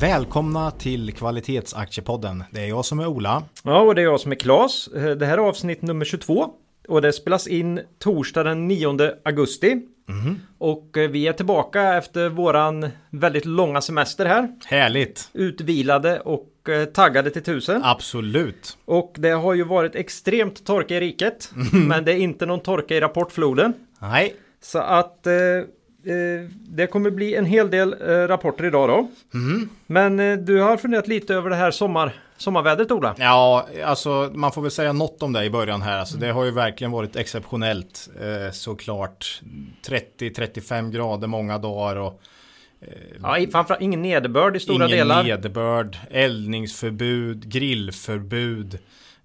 Välkomna till Kvalitetsaktiepodden. Det är jag som är Ola. Ja, och det är jag som är Klas. Eh, det här är avsnitt nummer 22 och det spelas in torsdag den 9 augusti. Mm. Och eh, vi är tillbaka efter våran väldigt långa semester här. Härligt! Utvilade och eh, taggade till tusen. Absolut! Och det har ju varit extremt torka i riket. Mm. Men det är inte någon torka i rapportfloden. Nej. Så att Eh, det kommer bli en hel del eh, rapporter idag då. Mm. Men eh, du har funderat lite över det här sommar, sommarvädret Ola? Ja, alltså man får väl säga något om det i början här. Alltså, det har ju verkligen varit exceptionellt såklart. 30-35 grader många dagar och Ja, framförallt ingen nederbörd i stora ingen delar. Ingen nederbörd, eldningsförbud, grillförbud.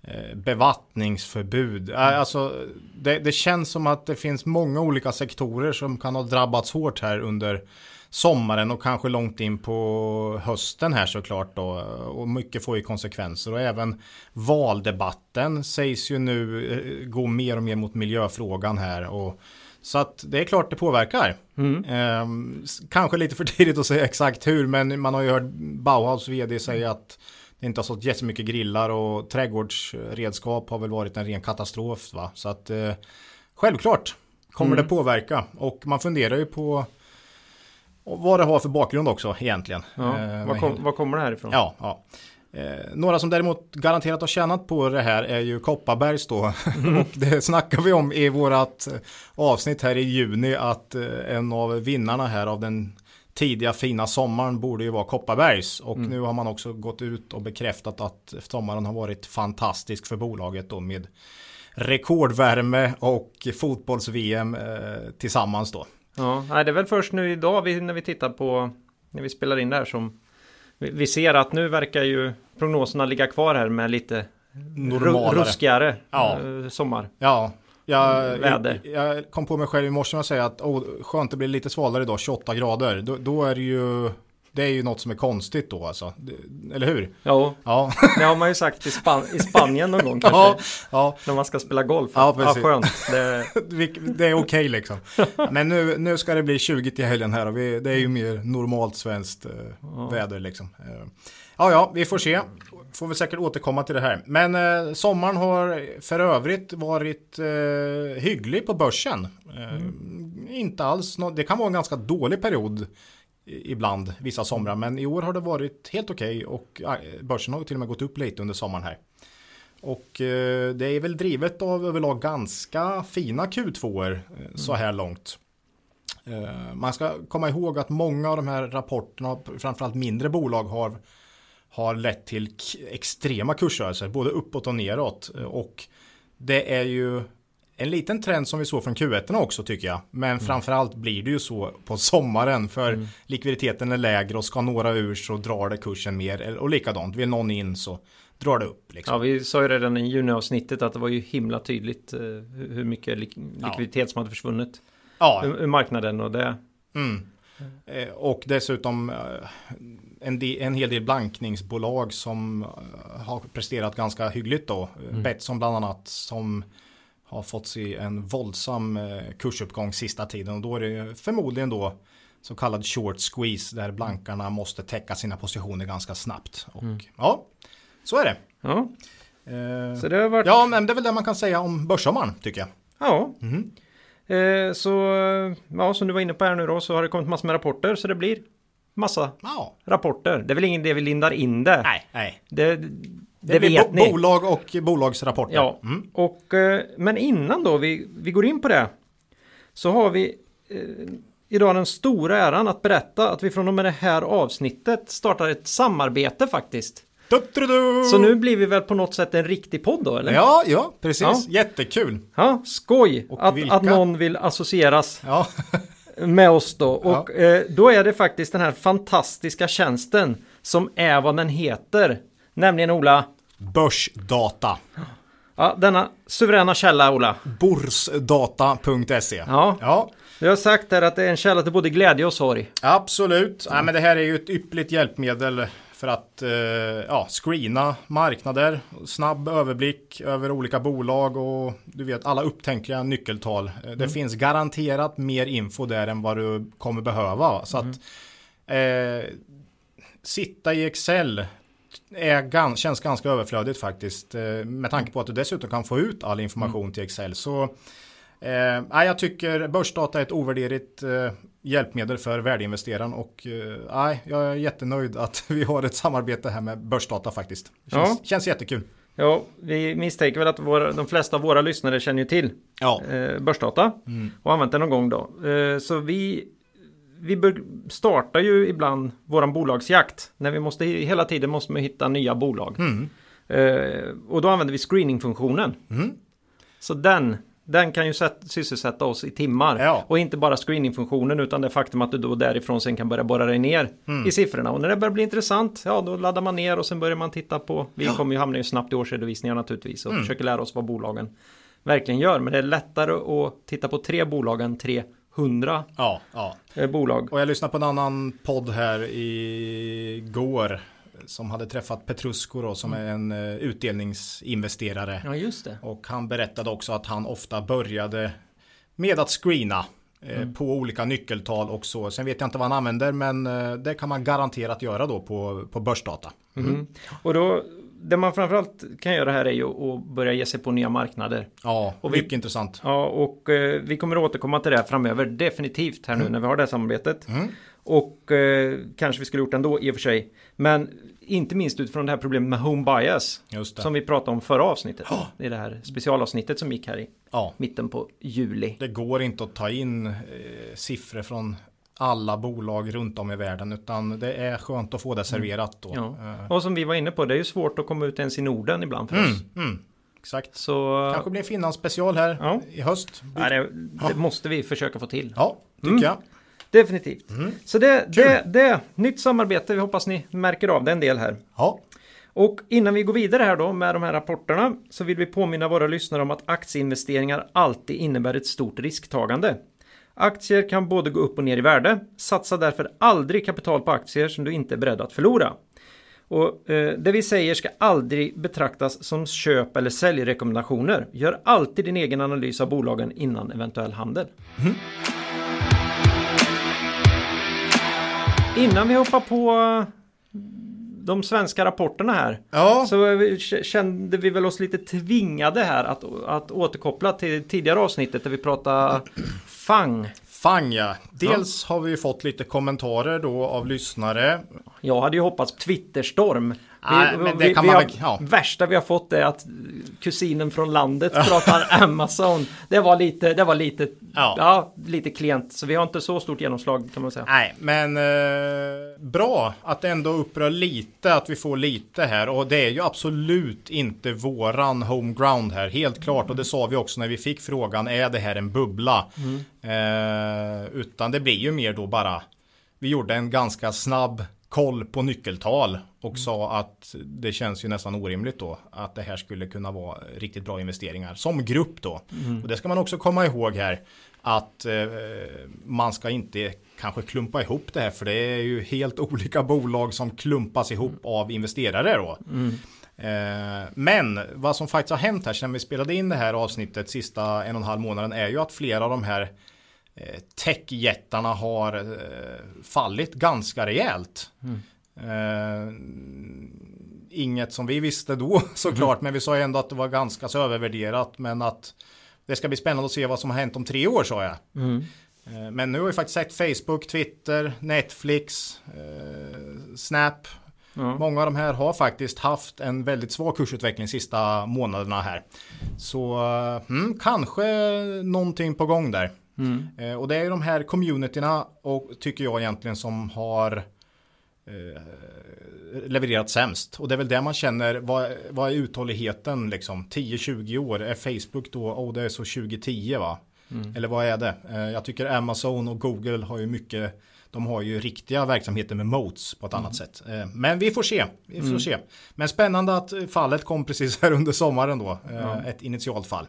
Eh, bevattningsförbud. Eh, alltså, det, det, känns som att det finns många olika sektorer som kan ha drabbats hårt här under sommaren och kanske långt in på hösten här såklart då. Och mycket får ju konsekvenser och även valdebatten sägs ju nu eh, gå mer och mer mot miljöfrågan här. Och, så att det är klart det påverkar. Mm. Eh, kanske lite för tidigt att säga exakt hur, men man har ju hört Bauhaus vd säga att det inte har stått jättemycket grillar och trädgårdsredskap har väl varit en ren katastrof. Va? Så att eh, självklart kommer mm. det påverka och man funderar ju på vad det har för bakgrund också egentligen. Ja, eh, vad, kom, vad, kommer det här ifrån? Ja, ja. Eh, några som däremot garanterat har tjänat på det här är ju Kopparbergs då. Mm. och det snackar vi om i vårat avsnitt här i juni att eh, en av vinnarna här av den tidiga fina sommaren borde ju vara Kopparbergs och mm. nu har man också gått ut och bekräftat att sommaren har varit fantastisk för bolaget då med rekordvärme och fotbolls-VM eh, tillsammans då. Ja, det är väl först nu idag vi, när vi tittar på när vi spelar in det här som vi, vi ser att nu verkar ju prognoserna ligga kvar här med lite Normalare. ruskigare ja. Eh, sommar. Ja, jag, väder. Jag, jag, kom på mig själv i morse att säga att oh, skönt det blir lite svalare idag, 28 grader. Då, då är det ju det är ju något som är konstigt då alltså. Eller hur? Jo, ja. det har man ju sagt i, Span i Spanien någon gång kanske. Ja, ja. När man ska spela golf. Ja, precis. Ja, skönt. Det, det är okej okay, liksom. Men nu, nu ska det bli 20 till helgen här och vi, det är ju mer normalt svenskt eh, ja. väder liksom. Eh, ja, ja, vi får se får vi säkert återkomma till det här. Men eh, sommaren har för övrigt varit eh, hygglig på börsen. Eh, mm. Inte alls, no det kan vara en ganska dålig period ibland vissa somrar. Men i år har det varit helt okej okay och eh, börsen har till och med gått upp lite under sommaren här. Och eh, det är väl drivet av överlag ganska fina Q2 eh, så här långt. Eh, man ska komma ihåg att många av de här rapporterna, framförallt mindre bolag, har har lett till extrema kursrörelser, både uppåt och neråt. Och det är ju en liten trend som vi såg från Q1 också tycker jag. Men mm. framförallt blir det ju så på sommaren för mm. likviditeten är lägre och ska några ur så drar det kursen mer. Och likadant, vill någon in så drar det upp. Liksom. Ja, vi sa ju redan i juniavsnittet att det var ju himla tydligt eh, hur mycket lik likviditet ja. som hade försvunnit ja. ur, marknaden och det. Mm. Eh, och dessutom eh, en, del, en hel del blankningsbolag som eh, har presterat ganska hyggligt då. Mm. Betsson bland annat som har fått se en våldsam kursuppgång sista tiden och då är det förmodligen då så kallad short squeeze där blankarna måste täcka sina positioner ganska snabbt. Och mm. ja, så är det. Ja. Eh, så det har varit... Ja, men det är väl det man kan säga om börssommaren tycker jag. Ja. Mm. Eh, så, ja, som du var inne på här nu då så har det kommit massor med rapporter så det blir massa ja. rapporter. Det är väl ingen det vi lindar in det. Nej, nej. Det, det, det vet bo ni. Bolag och bolagsrapporter. Ja, mm. och, eh, men innan då vi, vi går in på det så har vi eh, idag den stora äran att berätta att vi från och med det här avsnittet startar ett samarbete faktiskt. Så nu blir vi väl på något sätt en riktig podd då eller? Ja, ja precis. Ja. Jättekul. Ja, skoj att, att någon vill associeras. Ja. med oss då. Och ja. eh, då är det faktiskt den här fantastiska tjänsten som är vad den heter. Nämligen Ola. Börsdata. Ja, denna suveräna källa, Ola. Borsdata.se. Ja. ja. Vi har sagt här att det är en källa till både glädje och sorg. Absolut. Ja, men det här är ju ett ypperligt hjälpmedel för att eh, ja, screena marknader, snabb överblick över olika bolag och du vet alla upptänkliga nyckeltal. Eh, Det Mm. finns garanterat mer info där än vad du kommer behöva. Så Mm. att eh, sitta i Excel är gan- känns ganska överflödigt faktiskt. Eh, med tanke på att du dessutom kan få ut all information Mm. till Excel. Så eh, jag tycker börsdata är ett ovärderligt eh, hjälpmedel för värdeinvesteraren och eh, nej, jag är jättenöjd att vi har ett samarbete här med börsdata faktiskt. Känns, Ja. känns jättekul. Ja, vi misstänker väl att våra, de flesta av våra lyssnare känner ju till Ja. eh, börsdata Mm. och använt den någon gång då. Eh, så vi, vi startar ju ibland våran bolagsjakt. När vi måste, hela tiden måste man hitta nya bolag. Mm. Eh, och då använder vi screeningfunktionen. Mm. Så den, den kan ju sätt, sysselsätta oss i timmar. Ja. Och inte bara screeningfunktionen utan det faktum att du då därifrån sen kan börja borra dig ner Mm. i siffrorna. Och när det börjar bli intressant, ja då laddar man ner och sen börjar man titta på, vi kommer ju hamna ju snabbt i årsredovisningar naturligtvis och Mm. försöker lära oss vad bolagen verkligen gör. Men det är lättare att titta på tre bolag än 300 Ja, ja. eh, bolag. Och jag lyssnade på en annan podd här igår som hade träffat Petrusco då, som är en eh, utdelningsinvesterare. Ja just det. Och han berättade också att han ofta började med att screena eh, på olika nyckeltal och så. Sen vet jag inte vad han använder men eh, det kan man garanterat göra då på, på börsdata. Mm. Och då, det man framförallt kan göra här är ju att börja ge sig på nya marknader. Ja, Och vi- mycket intressant. Ja, och eh, vi kommer att återkomma till det här framöver definitivt här nu när vi har det här samarbetet. Mm. Och eh, kanske vi skulle gjort ändå i och för sig. Men inte minst utifrån det här problemet med home bias. Som vi pratade om förra avsnittet. Det är det här specialavsnittet som gick här i Ja, mitten på juli. det går inte att ta in eh, siffror från alla bolag runt om i världen utan det är skönt att få det serverat då. Ja. Eh, Och som vi var inne på, det är ju svårt att komma ut ens i Norden ibland för oss. Mm, mm, exakt. Så Kanske blir en Finlands special här Ja. i höst. ja, det, det måste vi försöka få till. Ja, tycker Mm. jag. Definitivt. Mm. Så det, det, det, nytt samarbete. Vi hoppas ni märker av det en del här. Ja, Och innan vi går vidare här då med de här rapporterna så vill vi påminna våra lyssnare om att aktieinvesteringar alltid innebär ett stort risktagande. Aktier kan både gå upp och ner i värde. Satsa därför aldrig kapital på aktier som du inte är beredd att förlora. Och eh, det vi säger ska aldrig betraktas som köp eller säljrekommendationer. Gör alltid din egen analys av bolagen innan eventuell handel. Innan vi hoppar på eh, de svenska rapporterna här ja. så kände vi väl oss lite tvingade här att, att återkoppla till tidigare avsnittet där vi pratade FANG. Fang ja. Dels har vi fått lite kommentarer då av lyssnare. Jag hade ju hoppats Twitterstorm. Nej, men det kan vi man har, väl- ja. Värsta vi har fått är att kusinen från landet pratar Amazon. Det var lite, det var lite, Ja. ja. lite klent. Så vi har inte så stort genomslag kan man säga. Nej, men eh, bra att det ändå upprör lite att vi får lite här och det är ju absolut inte våran homeground här, helt klart och det sa vi också när vi fick frågan, är det här en bubbla? Eh, utan det blir ju mer då bara, vi gjorde en ganska snabb koll på nyckeltal och sa att det känns ju nästan orimligt då att det här skulle kunna vara riktigt bra investeringar som grupp då. Och det ska man också komma ihåg här att eh, man ska inte kanske klumpa ihop det här för det är ju helt olika bolag som klumpas ihop av investerare då. Eh, men vad som faktiskt har hänt här sedan vi spelade in det här avsnittet sista en och en halv månaden är ju att flera av de här techjättarna har eh, fallit ganska rejält. Eh, inget som vi visste då såklart, men vi sa ju ändå att det var ganska så övervärderat, men att det ska bli spännande att se vad som har hänt om tre år sa jag. Mm. Eh, Men nu har vi faktiskt sett Facebook, Twitter, Netflix, eh, Snap. Ja. Många av de här har faktiskt haft en väldigt svag kursutveckling sista månaderna här. Så eh, mm, kanske någonting på gång där. Mm. Eh, och det är ju de här communityna och tycker jag egentligen som har eh, levererat sämst. Och det är väl det man känner, vad, vad är uthålligheten liksom? 10-20 år, är Facebook då, oh det är så 2010 va? Mm. Eller vad är det? Eh, jag tycker Amazon och Google har ju mycket De har ju riktiga verksamheter med modes på ett annat sätt. Men vi får se. Vi får se. Men spännande att fallet kom precis här under sommaren då. Eh, Ett initialt fall.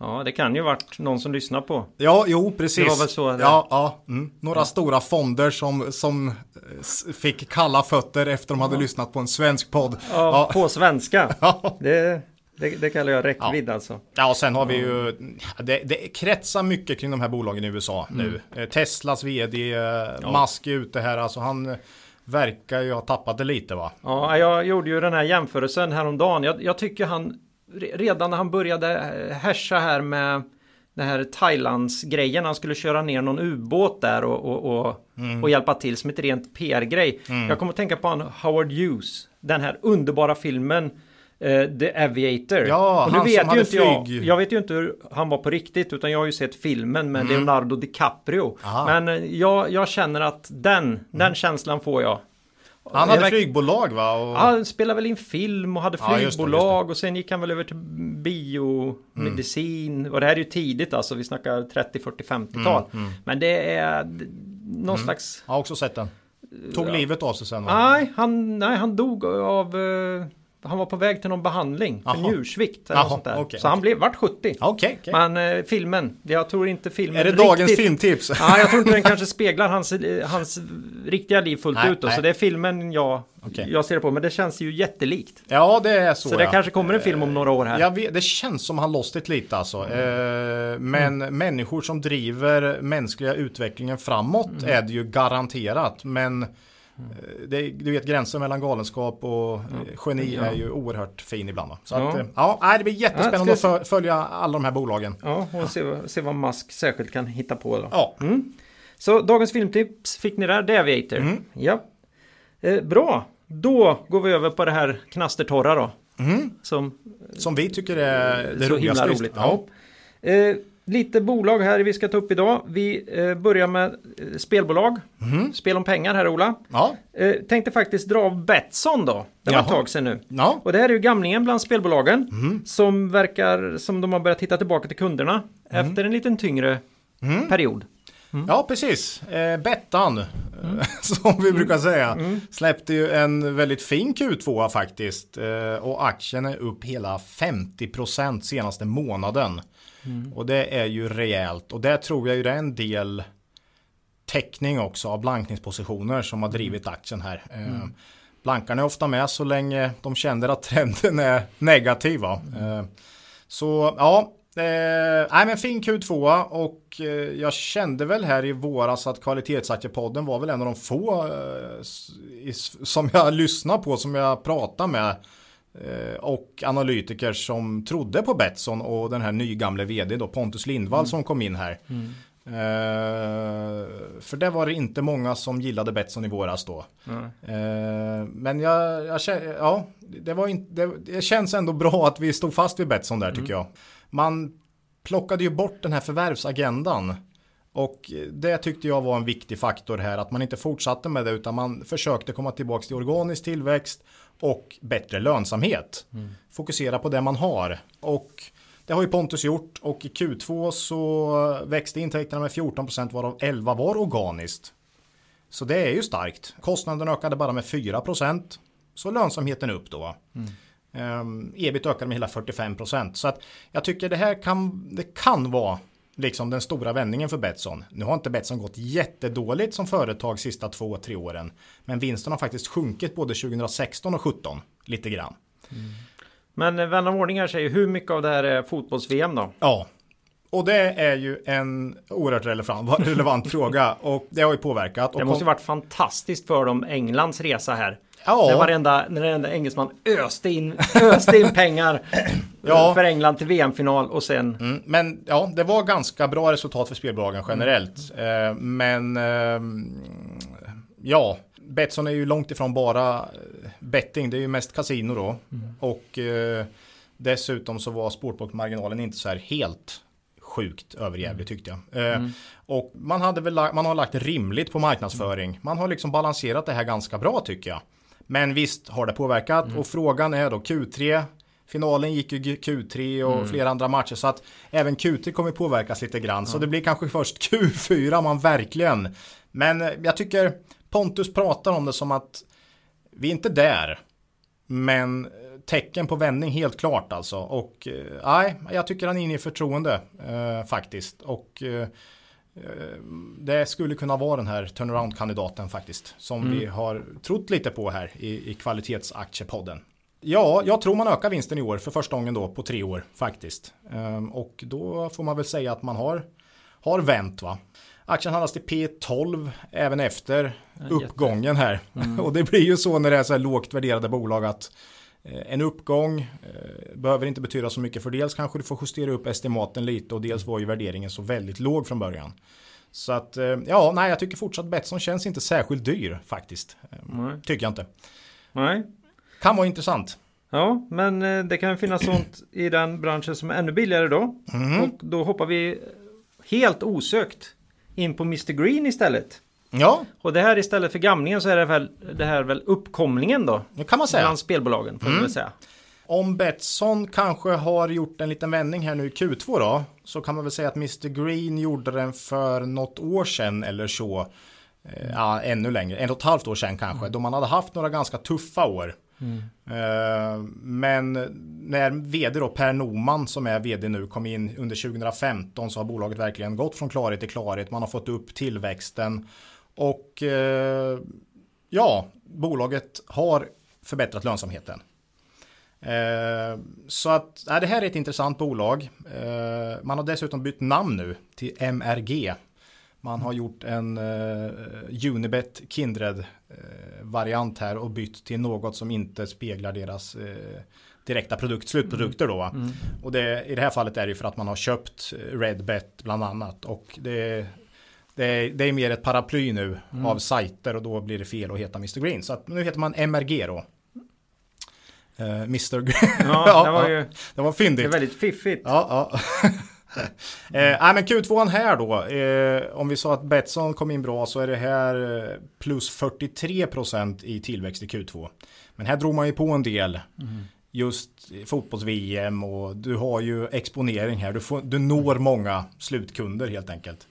Ja, det kan ju varit någon som lyssnar på. Ja, jo, precis. Det var väl så det- Ja, ja. Mm. Några stora fonder som, som eh, fick kalla fötter efter de hade lyssnat på en svensk podd. Ja, på svenska. Ja. Det, det, det kallar jag räckvidd alltså. Ja, och sen har vi ju, det, det kretsar mycket kring de här bolagen i USA Mm. nu. Eh, Teslas vd, eh, Musk är ute här, alltså han verkar ju ha tappat det lite va? Ja, jag gjorde ju den här jämförelsen häromdagen. Jag, jag tycker han redan när han började eh, härsa här med den här Thailands-grejen. Han skulle köra ner någon ubåt där och, och, och, Mm. och hjälpa till som ett rent PR-grej. Jag kommer att tänka på han Howard Hughes. Den här underbara filmen eh, The Aviator. Ja, och nu han vet som ju inte jag, jag vet ju inte hur han var på riktigt utan jag har ju sett filmen med Leonardo DiCaprio. Aha. Men eh, jag, jag känner att den, den känslan får jag. Han Det hade flygbolag va? Och... Ja, han spelade väl in film och hade Ja, just det, flygbolag och sen gick han väl över till biomedicin. Mm. Och det här är ju tidigt alltså, vi snackar 30, 40, 50-tal. Mm, Men det är någon slags... Jag har också sett den. Tog livet av sig sen va? Nej han, nej, han dog av... eh, han var på väg till någon behandling för Jaha. njursvikt. Eller något sånt där. okej, Så han blev, vart 70. Okej, okej. Men eh, filmen, jag tror inte filmen Är det riktigt... dagens filmtips? Ja, jag tror inte den kanske speglar hans, eh, hans riktiga liv fullt Nej, ut. Då. nej. Så det är filmen jag, jag ser det på. Men det känns ju jättelikt. Ja, det är så Så det ja. kanske kommer en film om några år här. Jag vet, det känns som han lost it lite alltså. Eh, men människor som driver mänskliga utvecklingen framåt är det ju garanterat. Men eh, det, du vet gränsen mellan galenskap och eh, geni Ja. är ju oerhört fin ibland. va. Så Ja. att, eh, ja, det blir jättespännande Ja, att följa alla de här bolagen. Ja, och se, se vad Musk särskilt kan hitta på då. Ja, Så dagens filmtips fick ni där, The Aviator. Mm. Ja. Eh, bra, då går vi över på det här knastertorra då. Som som vi tycker är Mm. det så roligaste. himla roligt. Ja. Eh, lite bolag här vi ska ta upp idag. Vi eh, börjar med eh, spelbolag. Mm. Spel om pengar här Ola. Ja. Eh, tänkte faktiskt dra av Betsson då. Det var Jaha. ett tag sedan nu. Ja. Och det här är ju gamlingen bland spelbolagen. Mm. Som verkar som de har börjat titta tillbaka till kunderna. Mm. Efter en liten tyngre period. Ja, precis. Eh, Bettan, eh, som vi brukar säga, släppte ju en väldigt fin Q2 faktiskt. Eh, och aktien är upp hela 50% senaste månaden. Och det är ju rejält. Och det tror jag ju det är en del täckning också av blankningspositioner som har drivit aktien här. Eh, Blankarna är ofta med så länge de känner att trenden är negativ. va. Eh, så ja, eh, nej, men fin Q2 och eh, jag kände väl här i våras att kvalitetsaktiepodden var väl en av de få eh, som jag lyssnar på, som jag pratar med och analytiker som trodde på Betsson och den här nygamle vd då Pontus Lindvall som kom in här. Eh, för det var det inte många som gillade Betsson i våras då. Eh, men jag, jag ja, det, var inte, det, det känns ändå bra att vi stod fast vid Betsson där tycker jag. Man plockade ju bort den här förvärvsagendan. Och det tyckte jag var en viktig faktor här, att man inte fortsatte med det utan man försökte komma tillbaka till organisk tillväxt och bättre lönsamhet. Fokusera på det man har. Och det har ju Pontus gjort och i Q2 så växte intäkterna med 14% varav 11 var organiskt. Så det är ju starkt. Kostnaden ökade bara med 4%. Så lönsamheten upp då. Um, ebit ökade med hela 45%. Så att jag tycker det här kan, det kan vara liksom den stora vändningen för Betsson. Nu har inte Betsson gått jättedåligt som företag sista två, tre åren. Men vinsten har faktiskt sjunkit både 2016 och 2017 lite grann. Men eh, vän av ordning här säger hur mycket av det här är fotbolls-VM då? Ja, och det är ju en oerhört relevant, relevant fråga och det har ju påverkat. Det måste ju varit fantastiskt för dem, Englands resa här. Ja. När varenda, när varenda engelsman öste in, öste in pengar Ja. för England till VM-final och sen... Mm, men ja, det var ganska bra resultat för spelbolagen generellt. Eh, men ehm, ja, Betsson är ju långt ifrån bara eh, betting. Det är ju mest kasino då. Och eh, dessutom så var sportbokmarginalen inte så här helt sjukt överjävlig tyckte jag. Eh, Och man, hade väl, man har lagt rimligt på marknadsföring. Man har liksom balanserat det här ganska bra tycker jag. Men visst har det påverkat och frågan är då Q3 Finalen gick ju Q3 och flera andra matcher så att även Q3 kommer påverkas lite grann. Så det blir kanske först Q4 man verkligen Men eh, jag tycker Pontus pratar om det som att vi är inte där. Men eh, tecken på vändning helt klart alltså. Och eh, nej, jag tycker han är inne i förtroende eh, faktiskt. Och eh, det skulle kunna vara den här turnaround-kandidaten faktiskt. Som mm. vi har trott lite på här i, i kvalitetsaktiepodden. Ja, jag tror man ökar vinsten i år för första gången då på tre år faktiskt. Ehm, och då får man väl säga att man har, har vänt va. Aktien handlas till P12 även efter ja, uppgången här. Mm. och det blir ju så när det är så här lågt värderade bolag att eh, en uppgång eh, behöver inte betyda så mycket för dels kanske du får justera upp estimaten lite och dels var ju värderingen så väldigt låg från början. Så att eh, ja, nej jag tycker fortsatt Betsson känns inte särskilt dyr faktiskt. Nej. Tycker jag inte. Nej, kan vara intressant. Ja, men eh, det kan finnas sånt i den branschen som är ännu billigare då. Mm. Och då hoppar vi helt osökt in på Mr Green istället. Ja. Och det här istället för gamlingen så är det väl det här väl uppkomlingen då. Det kan man säga. Bland spelbolagen får mm. man säga. Om Betsson kanske har gjort en liten vändning här nu i Q2 då. Så kan man väl säga att Mr Green gjorde den för något år sedan eller så. Eh, ja, ännu längre, en och ett halvt år sedan kanske. Mm. Då man hade haft några ganska tuffa år. Mm. Men när vd då Per Noman som är vd nu kom in under 2015 så har bolaget verkligen gått från klarhet till klarhet. Man har fått upp tillväxten och eh, ja, bolaget har förbättrat lönsamheten. Eh, så att det här är ett intressant bolag. Man har dessutom bytt namn nu till MRG. Man har gjort en Unibet Kindred variant här och bytt till något som inte speglar deras eh, direkta produkt, slutprodukter då. Mm. Och det, i det här fallet är det för att man har köpt Redbet bland annat och det, det, är, det är mer ett paraply nu mm. av sajter och då blir det fel att heta Mr Green. Så att nu heter man MRG då. Uh, Mr Green. Ja, det var ju det var fyndigt. Det är väldigt fiffigt. Ja, ja. eh, men Q2 här då. Eh, om vi sa att Betsson kom in bra så är det här eh, plus 43% i tillväxt i Q2. Men här drog man ju på en del. Mm. Just fotbolls-VM och du har ju exponering här. Du, får, du når många slutkunder helt enkelt.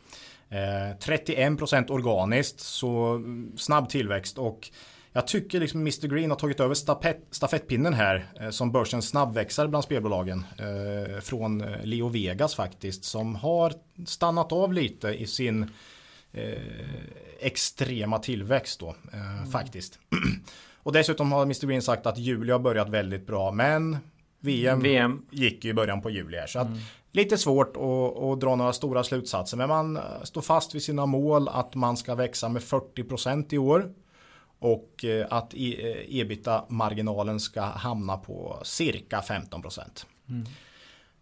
Eh, 31% organiskt, så snabb tillväxt och jag tycker liksom Mr Green har tagit över stafett, stafettpinnen här eh, som börsen snabbväxare bland spelbolagen eh, från eh, Leo Vegas faktiskt som har stannat av lite i sin eh, extrema tillväxt då eh, mm. faktiskt. Och dessutom har Mr Green sagt att juli har börjat väldigt bra men VM, VM. gick ju i början på juli här. Så att mm. lite svårt att, att, dra några stora slutsatser men man står fast vid sina mål att man ska växa med 40% i år. Och eh, att eh, ebita-marginalen ska hamna på cirka 15 Mm.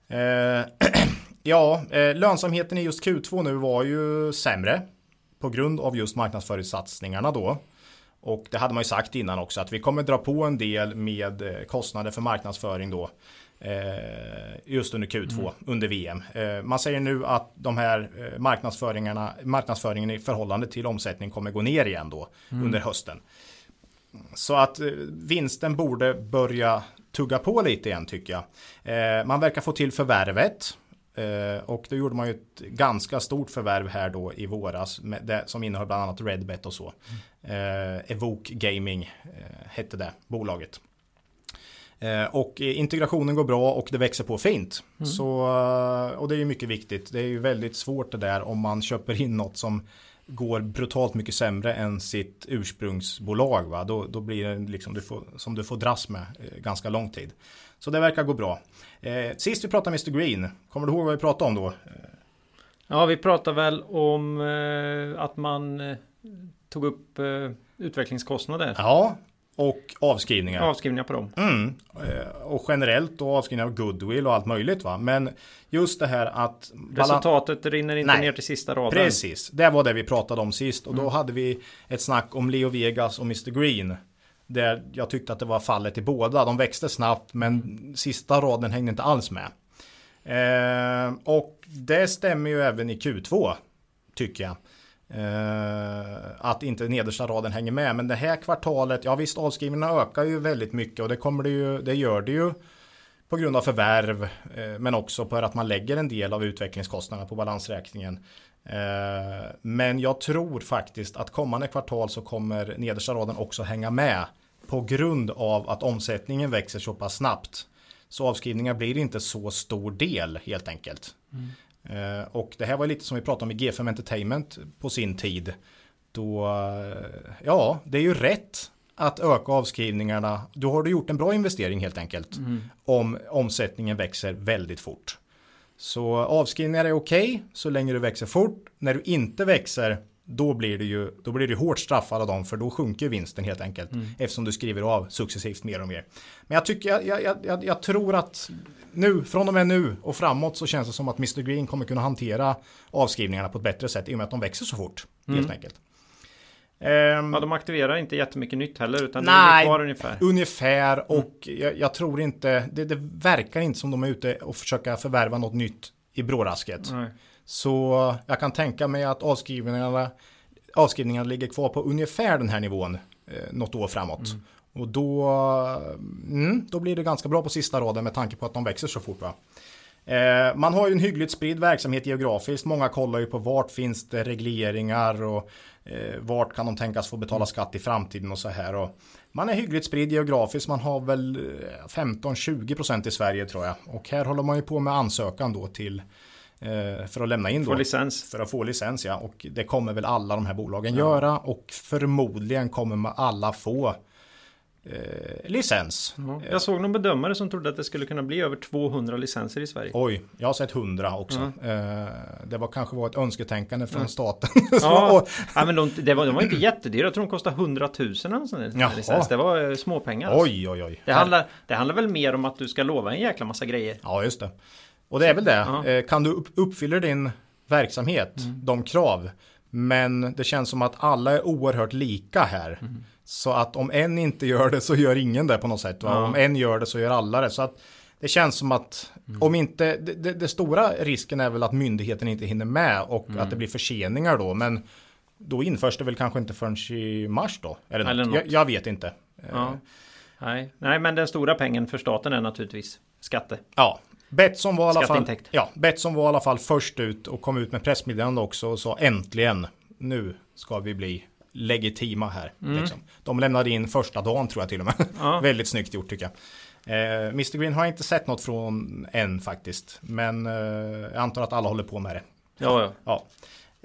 Eh, ja, lönsamheten i just Q2 nu var ju sämre på grund av just marknadsföringssatsningarna då. Och det hade man ju sagt innan också att vi kommer dra på en del med kostnader för marknadsföring då. Eh, just under Q2, mm. under VM. Eh, man säger nu att de här eh, marknadsföringarna, marknadsföringen i förhållande till omsättning kommer gå ner igen då mm. under hösten. Så att vinsten borde börja tugga på lite igen tycker jag. Man verkar få till förvärvet. Och då gjorde man ju ett ganska stort förvärv här då i våras som innehöll bland annat Redbet och så. Mm. Evoke Gaming hette det bolaget. Eh, och integrationen går bra och det växer på fint. Mm. Så, eh, och det är ju mycket viktigt. Det är ju väldigt svårt det där om man köper in något som går brutalt mycket sämre än sitt ursprungsbolag. Va? Då, då blir det liksom du får, som du får dras med eh, ganska lång tid. Så det verkar gå bra. Eh, sist vi pratade Mr Green, kommer du ihåg vad vi pratade om då? Ja, vi pratade väl om eh, att man eh, tog upp utvecklingskostnader. Ja, och avskrivningar. Avskrivningar på dem. Mm. Eh, och generellt och avskrivningar av goodwill och allt möjligt va. Men just det här att Resultatet rinner inte Nej. ner till sista raden. Precis, det var det vi pratade om sist. Och mm. då hade vi ett snack om Leo Vegas och Mr Green. Där jag tyckte att det var fallet i båda. De växte snabbt men sista raden hängde inte alls med. Eh, och det stämmer ju även i Q2. Tycker jag. Uh, att inte nedersta raden hänger med. Men det här kvartalet, ja visst avskrivningarna ökar ju väldigt mycket och det kommer det ju, det gör det ju på grund av förvärv, uh, men också på att man lägger en del av utvecklingskostnaderna på balansräkningen. Eh, men jag tror faktiskt att kommande kvartal så kommer nedersta raden också hänga med på grund av att omsättningen växer så pass snabbt. Så avskrivningar blir inte så stor del helt enkelt. Mm. Och det här var lite som vi pratade om i G5 Entertainment på sin tid. Då, ja, det är ju rätt att öka avskrivningarna. Då har du gjort en bra investering helt enkelt. Mm. Om omsättningen växer väldigt fort. Så avskrivningar är okej okay, så länge du växer fort. När du inte växer då blir du ju då blir du hårt straffad av dem för då sjunker vinsten helt enkelt. Mm. Eftersom du skriver av successivt mer och mer. Men jag tycker, jag, jag, jag, jag, tror att nu, från och med nu och framåt så känns det som att Mr Green kommer kunna hantera avskrivningarna på ett bättre sätt i och med att de växer så fort. Mm. Helt enkelt. Um, ja, de aktiverar inte jättemycket nytt heller utan nej, det är kvar ungefär. Ungefär och mm. jag, jag, tror inte, det, det, verkar inte som de är ute och försöka förvärva något nytt i brårasket. Nej. Så jag kan tänka mig att avskrivningarna, avskrivningarna ligger kvar på ungefär den här nivån eh, något år framåt. Mm. Och då, mm, då blir det ganska bra på sista raden med tanke på att de växer så fort. Va? Eh, man har ju en hyggligt spridd verksamhet geografiskt. Många kollar ju på vart finns det regleringar och eh, vart kan de tänkas få betala skatt i framtiden och så här. Och man är hyggligt spridd geografiskt. Man har väl 15-20% eh, i Sverige tror jag. Och här håller man ju på med ansökan då till för att lämna in då. Få licens. För att få licens ja. Och det kommer väl alla de här bolagen ja. göra. Och förmodligen kommer man alla få eh, licens. Ja, jag såg någon bedömare som trodde att det skulle kunna bli över 200 licenser i Sverige. Oj, jag har sett 100 också. Ja. Eh, det var kanske var ett önsketänkande från staten. ja, ja, men de, det var, de var inte jättedyra. Jag tror de kostade 100 000 eller licens. Det var eh, småpengar. Alltså. Oj, oj, oj. Det handlar, det handlar väl mer om att du ska lova en jäkla massa grejer. Ja, just det. Och det är väl det. Eh, kan du uppfylla din verksamhet, mm. de krav. Men det känns som att alla är oerhört lika här. Mm. Så att om en inte gör det så gör ingen det på något sätt. Ja. Om en gör det så gör alla det. Så att det känns som att mm. om inte, det, det, det, stora risken är väl att myndigheten inte hinner med och mm. att det blir förseningar då. Men då införs det väl kanske inte förrän i mars då. Eller, eller något. Jag, jag, vet inte. Ja. Nej. Nej, men den stora pengen för staten är naturligtvis skatte. Ja, Betsson var, i alla fall, ja, Betsson var i alla fall först ut och kom ut med pressmeddelande också och sa äntligen nu ska vi bli legitima här. Mm. Liksom. De lämnade in första dagen tror jag till och med. Ja. Väldigt snyggt gjort tycker jag. Eh, Mr Green har jag inte sett något från än faktiskt. Men eh, jag antar att alla håller på med det. Ja, ja. ja.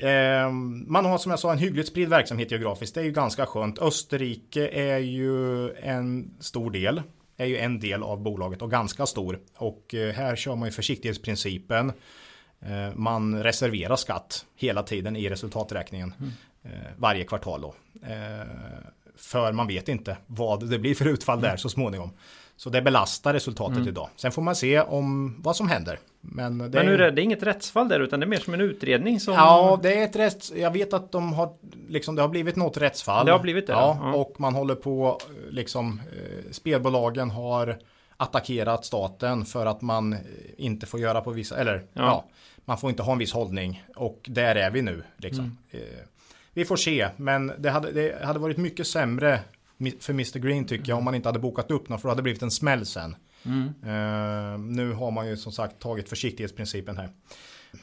Eh, man har som jag sa en hyggligt spridd verksamhet geografiskt. Det är ju ganska skönt. Österrike är ju en stor del. Är ju en del av bolaget och ganska stor. Och eh, här kör man ju försiktighetsprincipen. Eh, man reserverar skatt hela tiden i resultaträkningen. Mm. Eh, varje kvartal då. För man vet inte vad det blir för utfall där mm. så småningom. Så det belastar resultatet mm. idag. Sen får man se om vad som händer. Men, det Men hur är det? är inget rättsfall där utan det är mer som en utredning som... Ja, det är ett rätts... Jag vet att de har liksom, det har blivit något rättsfall. Det har blivit det? Ja, ja. och man håller på liksom eh, spelbolagen har attackerat staten för att man inte får göra på vissa, eller ja, ja man får inte ha en viss hållning och där är vi nu liksom. Mm. Eh, vi får se, men det hade, det hade varit mycket sämre för Mr Green tycker jag om man inte hade bokat upp något för det hade blivit en smäll sen. Mm. Uh, nu har man ju som sagt tagit försiktighetsprincipen här.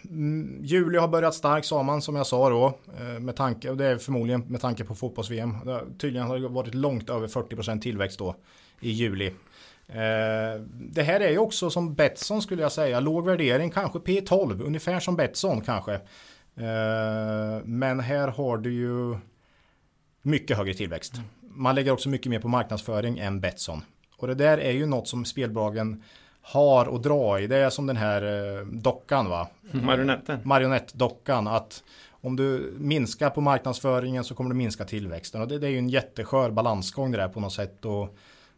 Mm, juli har börjat starkt sa man som jag sa då. Uh, med tanke, och det är förmodligen med tanke på fotbolls-VM. Tydligen har det varit långt över 40% tillväxt då i juli. Uh, det här är ju också som Betsson skulle jag säga. Låg värdering, kanske P12, ungefär som Betsson kanske. Eh, men här har du ju mycket högre tillväxt. Mm. Man lägger också mycket mer på marknadsföring än Betsson. Och det där är ju något som spelbolagen har att dra i. Det är som den här eh, dockan va? Mm. Marionetten. Marionettdockan. Att om du minskar på marknadsföringen så kommer du minska tillväxten. Och det, det är ju en jätteskör balansgång det där på något sätt. Och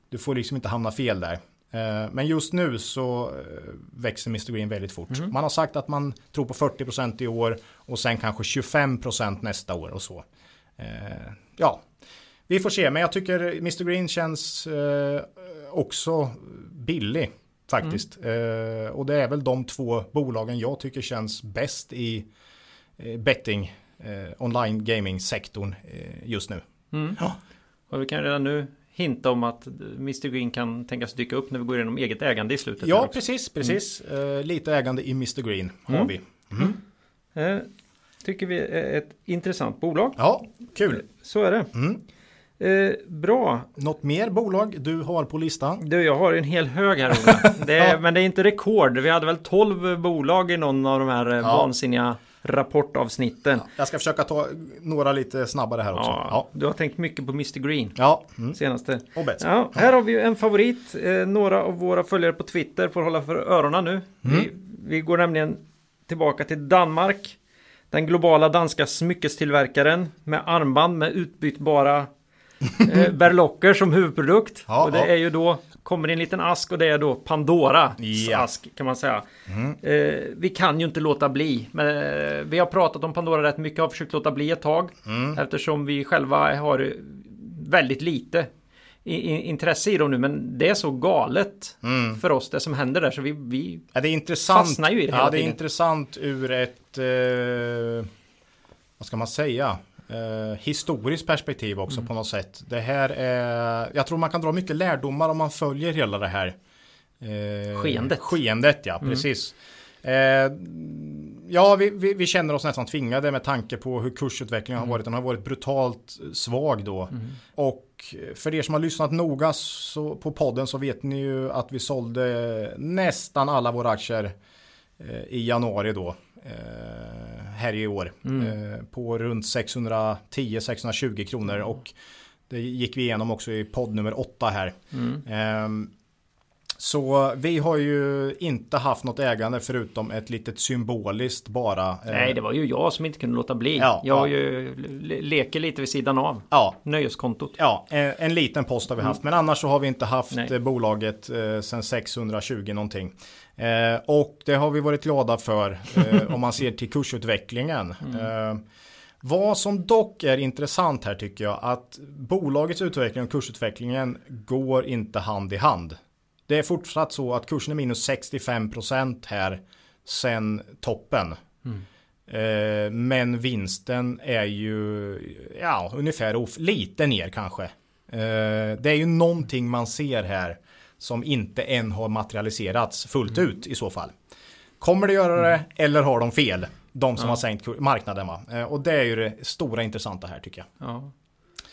du får liksom inte hamna fel där. Eh, men just nu så eh, växer Mr Green väldigt fort. Mm. Man har sagt att man tror på 40% i år och sen kanske 25% nästa år och så. Ja, vi får se, men jag tycker Mr Green känns också billig faktiskt. Mm. Och det är väl de två bolagen jag tycker känns bäst i betting online gaming sektorn just nu. Mm. Ja. Och vi kan redan nu hinta om att Mr Green kan tänkas dyka upp när vi går igenom eget ägande i slutet. Ja, precis, precis. Mm. Uh, lite ägande i Mr Green har mm. vi. Mm. Tycker vi är ett intressant bolag. Ja, kul. Så är det. Mm. Eh, bra. Något mer bolag du har på listan? Du, jag har en hel hög här Ola. Är, Men det är inte rekord. Vi hade väl 12 bolag i någon av de här eh, Ja. vansinniga rapportavsnitten. Jag ska försöka ta några lite snabbare här också. Ja, Ja. Du har tänkt mycket på Mr Green. Ja. Mm. Senaste. Och Betsy. Ja, här har vi en favorit. Eh, några av våra följare på Twitter får hålla för öronen nu. Vi, vi går nämligen tillbaka till Danmark. Den globala danska smyckestillverkaren med armband med utbytbara eh, berlocker som huvudprodukt. Ja, och det ja. är ju då, kommer i en liten ask och det är då Pandoras Ja. ask kan man säga. Eh, vi kan ju inte låta bli. Men, eh, vi har pratat om Pandora rätt mycket, har försökt låta bli ett tag. Eftersom vi själva har väldigt lite intresse i dem nu. Men det är så galet för oss det som händer där. Så vi, vi Ja, det är intressant. Fastnar ju i det ja, hela det är tiden. intressant ur ett, eh, vad ska man säga, eh, historiskt perspektiv också Mm. på något sätt. Det här är, jag tror man kan dra mycket lärdomar om man följer hela det här. Eh, Skeendet. Skeendet, ja, Mm. precis. Eh, ja, vi, vi, vi känner oss nästan tvingade med tanke på hur kursutvecklingen Mm. har varit. Den har varit brutalt svag då. Och för er som har lyssnat noga så, på podden så vet ni ju att vi sålde nästan alla våra aktier eh, i januari då. Eh, här i år. Eh, på runt 610-620 kronor. Och det gick vi igenom också i podd nummer 8 här. Ehm, så vi har ju inte haft något ägande förutom ett litet symboliskt bara. eh, Nej, det var ju jag som inte kunde låta bli. Ja, jag ja. ju le- leker lite vid sidan av. Ja, Nöjeskontot. Ja, en, en liten post har vi haft. Men annars så har vi inte haft Nej. eh, bolaget eh, sedan 620 någonting. Eh, och det har vi varit glada för eh, om man ser till kursutvecklingen. Eh, vad som dock är intressant här tycker jag att bolagets utveckling och kursutvecklingen går inte hand i hand. Det är fortsatt så att kursen är minus 65% här sen toppen. Eh, men vinsten är ju ja, ungefär lite ner kanske. Eh, det är ju någonting man ser här som inte än har materialiserats fullt ut i så fall. Kommer det göra det eller har de fel? De som har sänkt marknaden va? Eh, och det är ju det stora intressanta här tycker jag. Ja.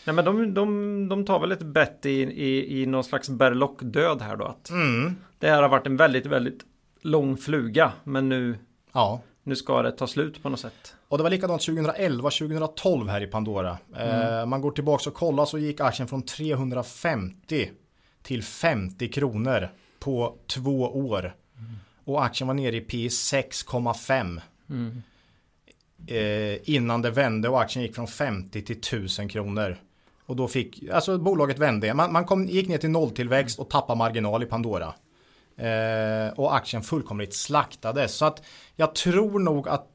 Nej men de, de, de tar väl ett bett i, i, i någon slags berlockdöd här då. Att Mm. Det här har varit en väldigt, väldigt lång fluga. Men nu, Ja, nu ska det ta slut på något sätt. Och det var likadant 2011-2012 här i Pandora. Eh, man går tillbaka och kollar så gick aktien från 350 till 50 kronor på två år. Och aktien var nere i P 6,5. Eh, innan det vände och aktien gick från 50 till 1000 kronor. Och då fick, alltså bolaget vände. Man, man kom, gick ner till nolltillväxt och tappade marginal i Pandora. Eh, och aktien fullkomligt slaktades. Så att jag tror nog att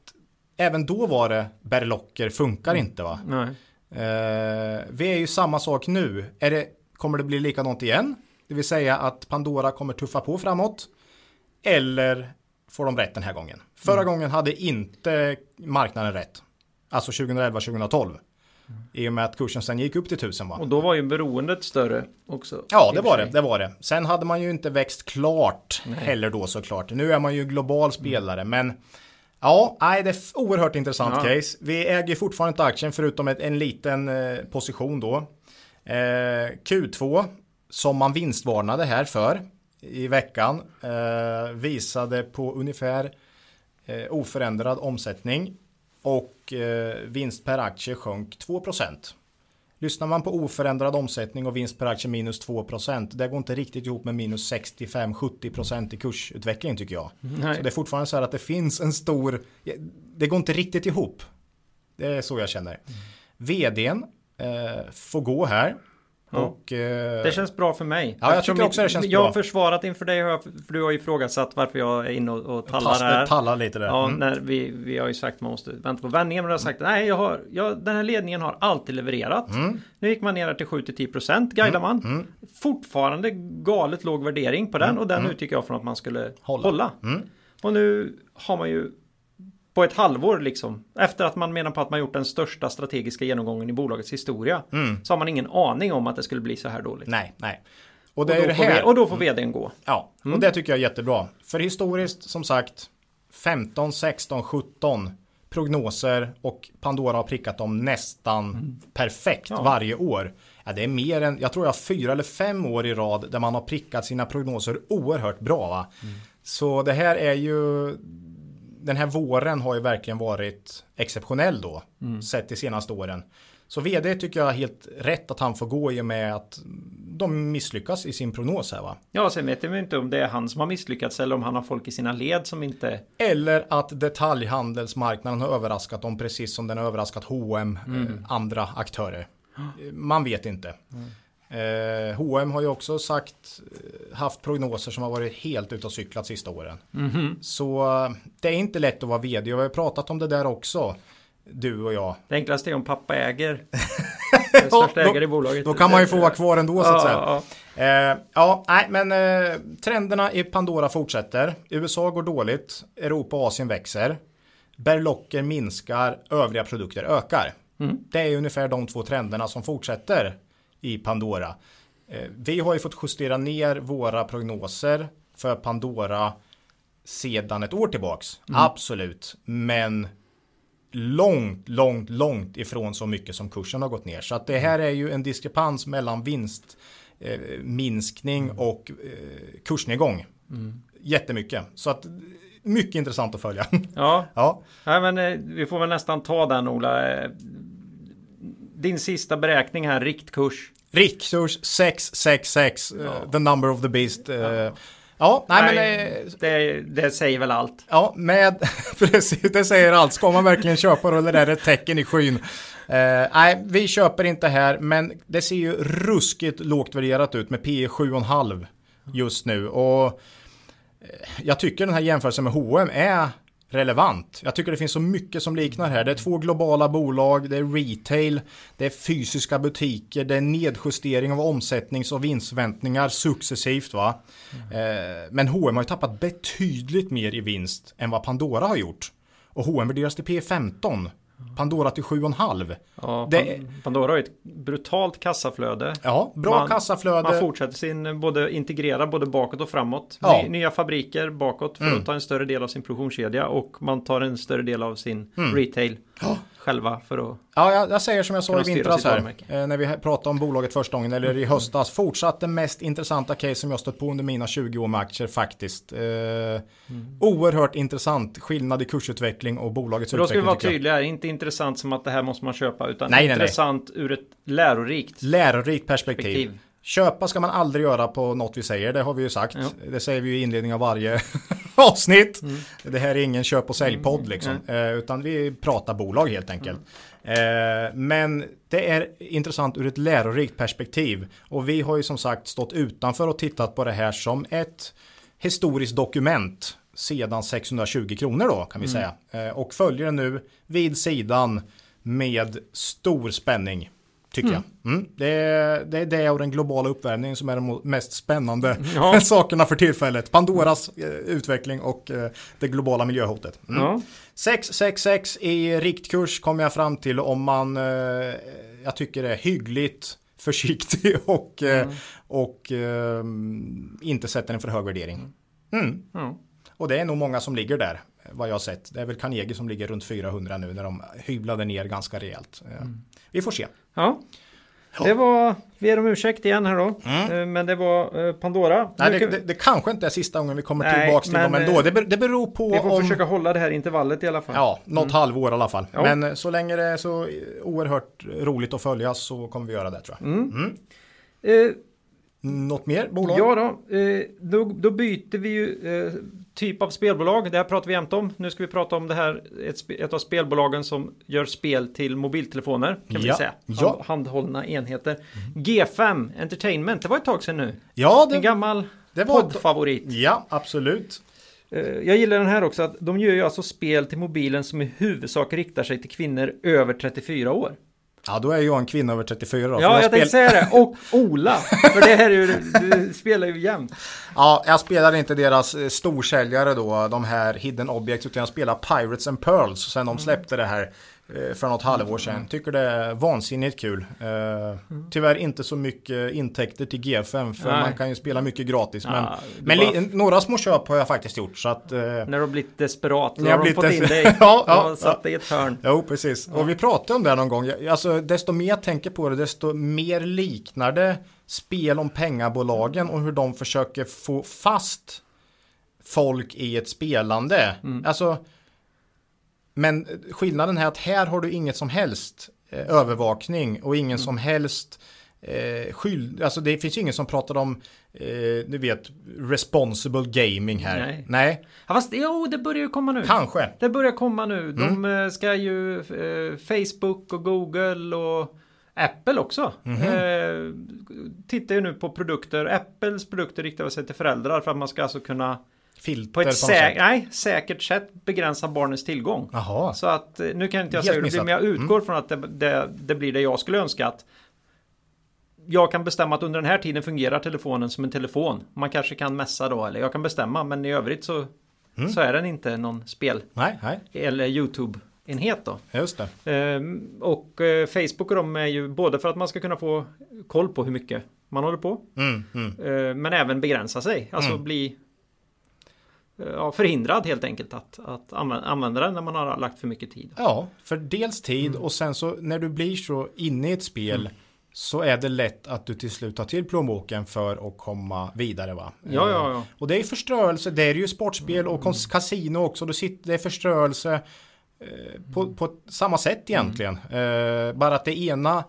även då var det berlocker funkar inte va. Nej. Eh, vi är ju samma sak nu. Är det, kommer det bli likadant igen? Det vill säga att Pandora kommer tuffa på framåt. Eller får de rätt den här gången? Förra gången hade inte marknaden rätt. Alltså 2011-2012. I och med att kursen sen gick upp till 1000 va? Och då var ju beroendet större också. Ja, det var det. Det var det. Sen hade man ju inte växt klart heller då såklart. Nu är man ju global spelare, men ja, nej, det är oerhört intressant Ja. case. Vi äger fortfarande inte aktien förutom ett, en liten eh, position då. Eh, Q2 som man vinstvarnade här för i veckan eh, visade på ungefär oförändrad omsättning och eh, vinst per aktie sjönk 2%. Lyssnar man på oförändrad omsättning och vinst per aktie minus 2%, det går inte riktigt ihop med minus 65-70% i kursutveckling tycker jag. Nej. Så det är fortfarande så här att det finns en stor, det går inte riktigt ihop. Det är så jag känner. Vdn eh, får gå här. Ja. Och, eh, Det känns bra för mig. Ja, jag Eftersom tycker också det känns jag har bra. försvarat inför dig, för du har ifrågasatt varför jag är inne och, och tallar pass- här. tallar lite där. Ja, Mm. när vi, vi har ju sagt att man måste vänta på vändningen. Men jag har sagt nej, jag har, jag, den här ledningen har alltid levererat. Mm. Nu gick man ner till 7-10% guidar man. Fortfarande galet låg värdering på den och den utgick jag från att man skulle hålla. Hålla. Mm. Och nu har man ju på ett halvår liksom efter att man menar på att man gjort den största strategiska genomgången i bolagets historia så har man ingen aning om att det skulle bli så här dåligt. Nej, nej. Och och, det ju då det får här. vi, och då får vdn gå. Ja, och det tycker jag är jättebra. För historiskt som sagt 15, 16, 17 prognoser och Pandora har prickat dem nästan Mm. perfekt varje år. Ja, det är mer än, jag tror jag har fyra eller fem år i rad där man har prickat sina prognoser oerhört bra. Va? Mm. Så det här är ju, den här våren har ju verkligen varit exceptionell då, Mm. sett de senaste åren. Så vd tycker jag är helt rätt att han får gå i och med att de misslyckas i sin prognos här va. Ja, sen vet vi inte om det är han som har misslyckats eller om han har folk i sina led som inte... Eller att detaljhandelsmarknaden har överraskat dem precis som den har överraskat H&M eh, andra aktörer. Man vet inte. Eh, H&M har ju också sagt, eh, haft prognoser som har varit helt ute och cyklat sista åren. Så eh, det är inte lätt att vara vd och vi har pratat om det där också. Du och jag. Det enklaste är om pappa äger. Den största då- ägare i bolaget. Då kan man ju få vara kvar ändå så att säga. Ja, ja. Eh, ja, nej, men eh, trenderna i Pandora fortsätter. USA går dåligt, Europa och Asien växer. Berlocker minskar, övriga produkter ökar. Det är ungefär de två trenderna som fortsätter i Pandora. Eh, vi har ju fått justera ner våra prognoser för Pandora sedan ett år tillbaks. Absolut, men långt, långt, långt ifrån så mycket som kursen har gått ner. Så att det här är ju en diskrepans mellan vinst, eh, minskning och eh, kursnedgång. Jättemycket. Så att mycket intressant att följa. ja. ja. Nej, men eh, vi får väl nästan ta den Ola. Din sista beräkning här, riktkurs. Riktkurs 666, eh, the number of the beast. eh, ja. nej men eh, det, det säger väl allt. Ja, med precis, det säger allt. Ska man verkligen köpa då eller är det ett tecken i skyn? Eh, nej, vi köper inte här, men det ser ju ruskigt lågt värderat ut med P 7,5 just nu. Och jag tycker den här jämförelsen med H&M är relevant. Jag tycker det finns så mycket som liknar här. Det är två globala bolag, det är retail, det är fysiska butiker, det är nedjustering av omsättnings och vinstförväntningar successivt. Va? Eh, men H&M har ju tappat betydligt mer i vinst än vad Pandora har gjort. Och H&M värderas till P15. Pandora till 7,5. Ja, Det- Pan- Pandora har ett brutalt kassaflöde. Ja, bra Man- kassaflöde. Man fortsätter sin både integrera både bakåt och framåt. Ja. Ny, nya fabriker bakåt för att ta en större del av sin produktionskedja och man tar en större del av sin retail själva för att Ja, jag, jag säger som jag sa i vintras här. Eh, när vi pratade om bolaget första gången, eller i höstas. Fortsatt det mest intressanta case som jag stött på under mina 20 år med aktier faktiskt. Eh, Oerhört intressant skillnad i kursutveckling och bolagets Så då ska vi utveckling. vara tydliga här, inte intressant som att det här måste man köpa utan Nej, nej, nej. intressant ur ett lärorikt Lärorikt perspektiv. perspektiv. Köpa ska man aldrig göra på något vi säger, det har vi ju sagt. Ja. Det säger vi ju i inledningen av varje avsnitt. Mm. Det här är ingen köp och säljpodd liksom. Eh, utan vi pratar bolag helt enkelt. Mm. Eh, men det är intressant ur ett lärorikt perspektiv. Och vi har ju som sagt stått utanför och tittat på det här som ett historiskt dokument sedan 620 kronor då kan vi Mm. säga. Eh, och följer den nu vid sidan med stor spänning. Tycker jag. Mm. Det, är, det är det och den globala uppvärmningen som är de mest spännande Ja. sakerna för tillfället. Pandoras eh, utveckling och eh, det globala miljöhotet. Mm. Ja. 666 i riktkurs kommer jag fram till om man, eh, jag tycker det är hyggligt försiktig och, eh, och eh, inte sätter en för hög värdering. Mm. Och det är nog många som ligger där, vad jag har sett. Det är väl Carnegie som ligger runt 400 nu när de hyvlade ner ganska rejält. Eh, Vi får se. Ja. Det var, vi är om ursäkt igen här då. Eh, Men det var eh, Pandora. Mm. Nej, det, det, det kanske inte är sista gången vi kommer Nej, tillbaka till dem ändå. Det, ber, det beror på vi får om... försöka hålla det här intervallet i alla fall. Ja, något halvår i alla fall. Ja. Men så länge det är så oerhört roligt att följa så kommer vi göra det tror jag. Mm. Eh, Något mer bolag? Ja då, eh, då, då byter vi ju eh, typ av spelbolag. Det här pratar vi jämt om. Nu ska vi prata om det här, ett, ett av spelbolagen som gör spel till mobiltelefoner. Kan vi Ja, säga. ja. Hand, handhållna enheter. G5 Entertainment, det var ett tag sedan nu. Ja, En det, gammal det var... poddfavorit. Ja, absolut. Eh, Jag gillar den här också, att de gör ju alltså spel till mobilen som i huvudsak riktar sig till kvinnor över 34 år. Ja, då är jag en kvinna över 34 då. Ja, jag spel- tänkte säga det. Och Ola. För det här är ju, du spelar ju jämt. Ja, jag spelar inte deras eh, storsäljare då, de här Hidden Objects, utan jag spelar Pirates and Pearls sen Mm. de släppte det här för något halvår sedan. Tycker det är vansinnigt kul. Eh, tyvärr inte så mycket intäkter till G5 för Nej. man kan ju spela mycket gratis. Ja, men det men bara- några små köp har jag faktiskt gjort. Så att, eh, När du har blivit desperat. När har de blivit fått in desperat. dig. Ja, ja, och satt dig i ett hörn. Jo, precis. Och vi pratade om det någon gång. Alltså, desto mer jag tänker på det, desto mer liknar det spel om pengabolagen och hur de försöker få fast folk i ett spelande. Alltså, men skillnaden är att här har du inget som helst eh, övervakning och ingen som helst eh, skyld. Alltså det finns ju ingen som pratar om, eh, du vet, responsible gaming här. Nej. Nej, Ja, fast jo, det börjar ju komma nu. kanske. Det börjar komma nu. De Mm. eh, ska ju eh, Facebook och Google och Apple också. Mhm. Eh, tittar ju nu på produkter. Apples produkter riktar sig till föräldrar för att man ska alltså kunna Filter på ett något sä- sätt. nej, säkert sätt begränsa barnens tillgång. Jaha. Så att eh, nu kan inte jag säga hur det blir, men jag utgår från att det, det, det blir det jag skulle önska. Att jag kan bestämma att under den här tiden fungerar telefonen som en telefon. Man kanske kan messa då, eller jag kan bestämma, men i övrigt så, Mm. så är den inte någon spel Nej, nej, eller YouTube-enhet då. just det. Ehm, och eh, Facebook och de är ju både för att man ska kunna få koll på hur mycket man håller på, Mm, mm. eh, men även begränsa sig. Alltså Mm. bli ja, förhindrad helt enkelt att, att anvä- använda den när man har lagt för mycket tid. Ja, för dels tid Mm. och sen så när du blir så inne i ett spel så är det lätt att du till slut tar till plånboken för att komma vidare va? Ja, ja, ja. Eh, Och det är förstörelse, det är ju sportspel och kons- kasino också, du sitter, det är förstörelse eh, på, på samma sätt egentligen. Eh, bara att det ena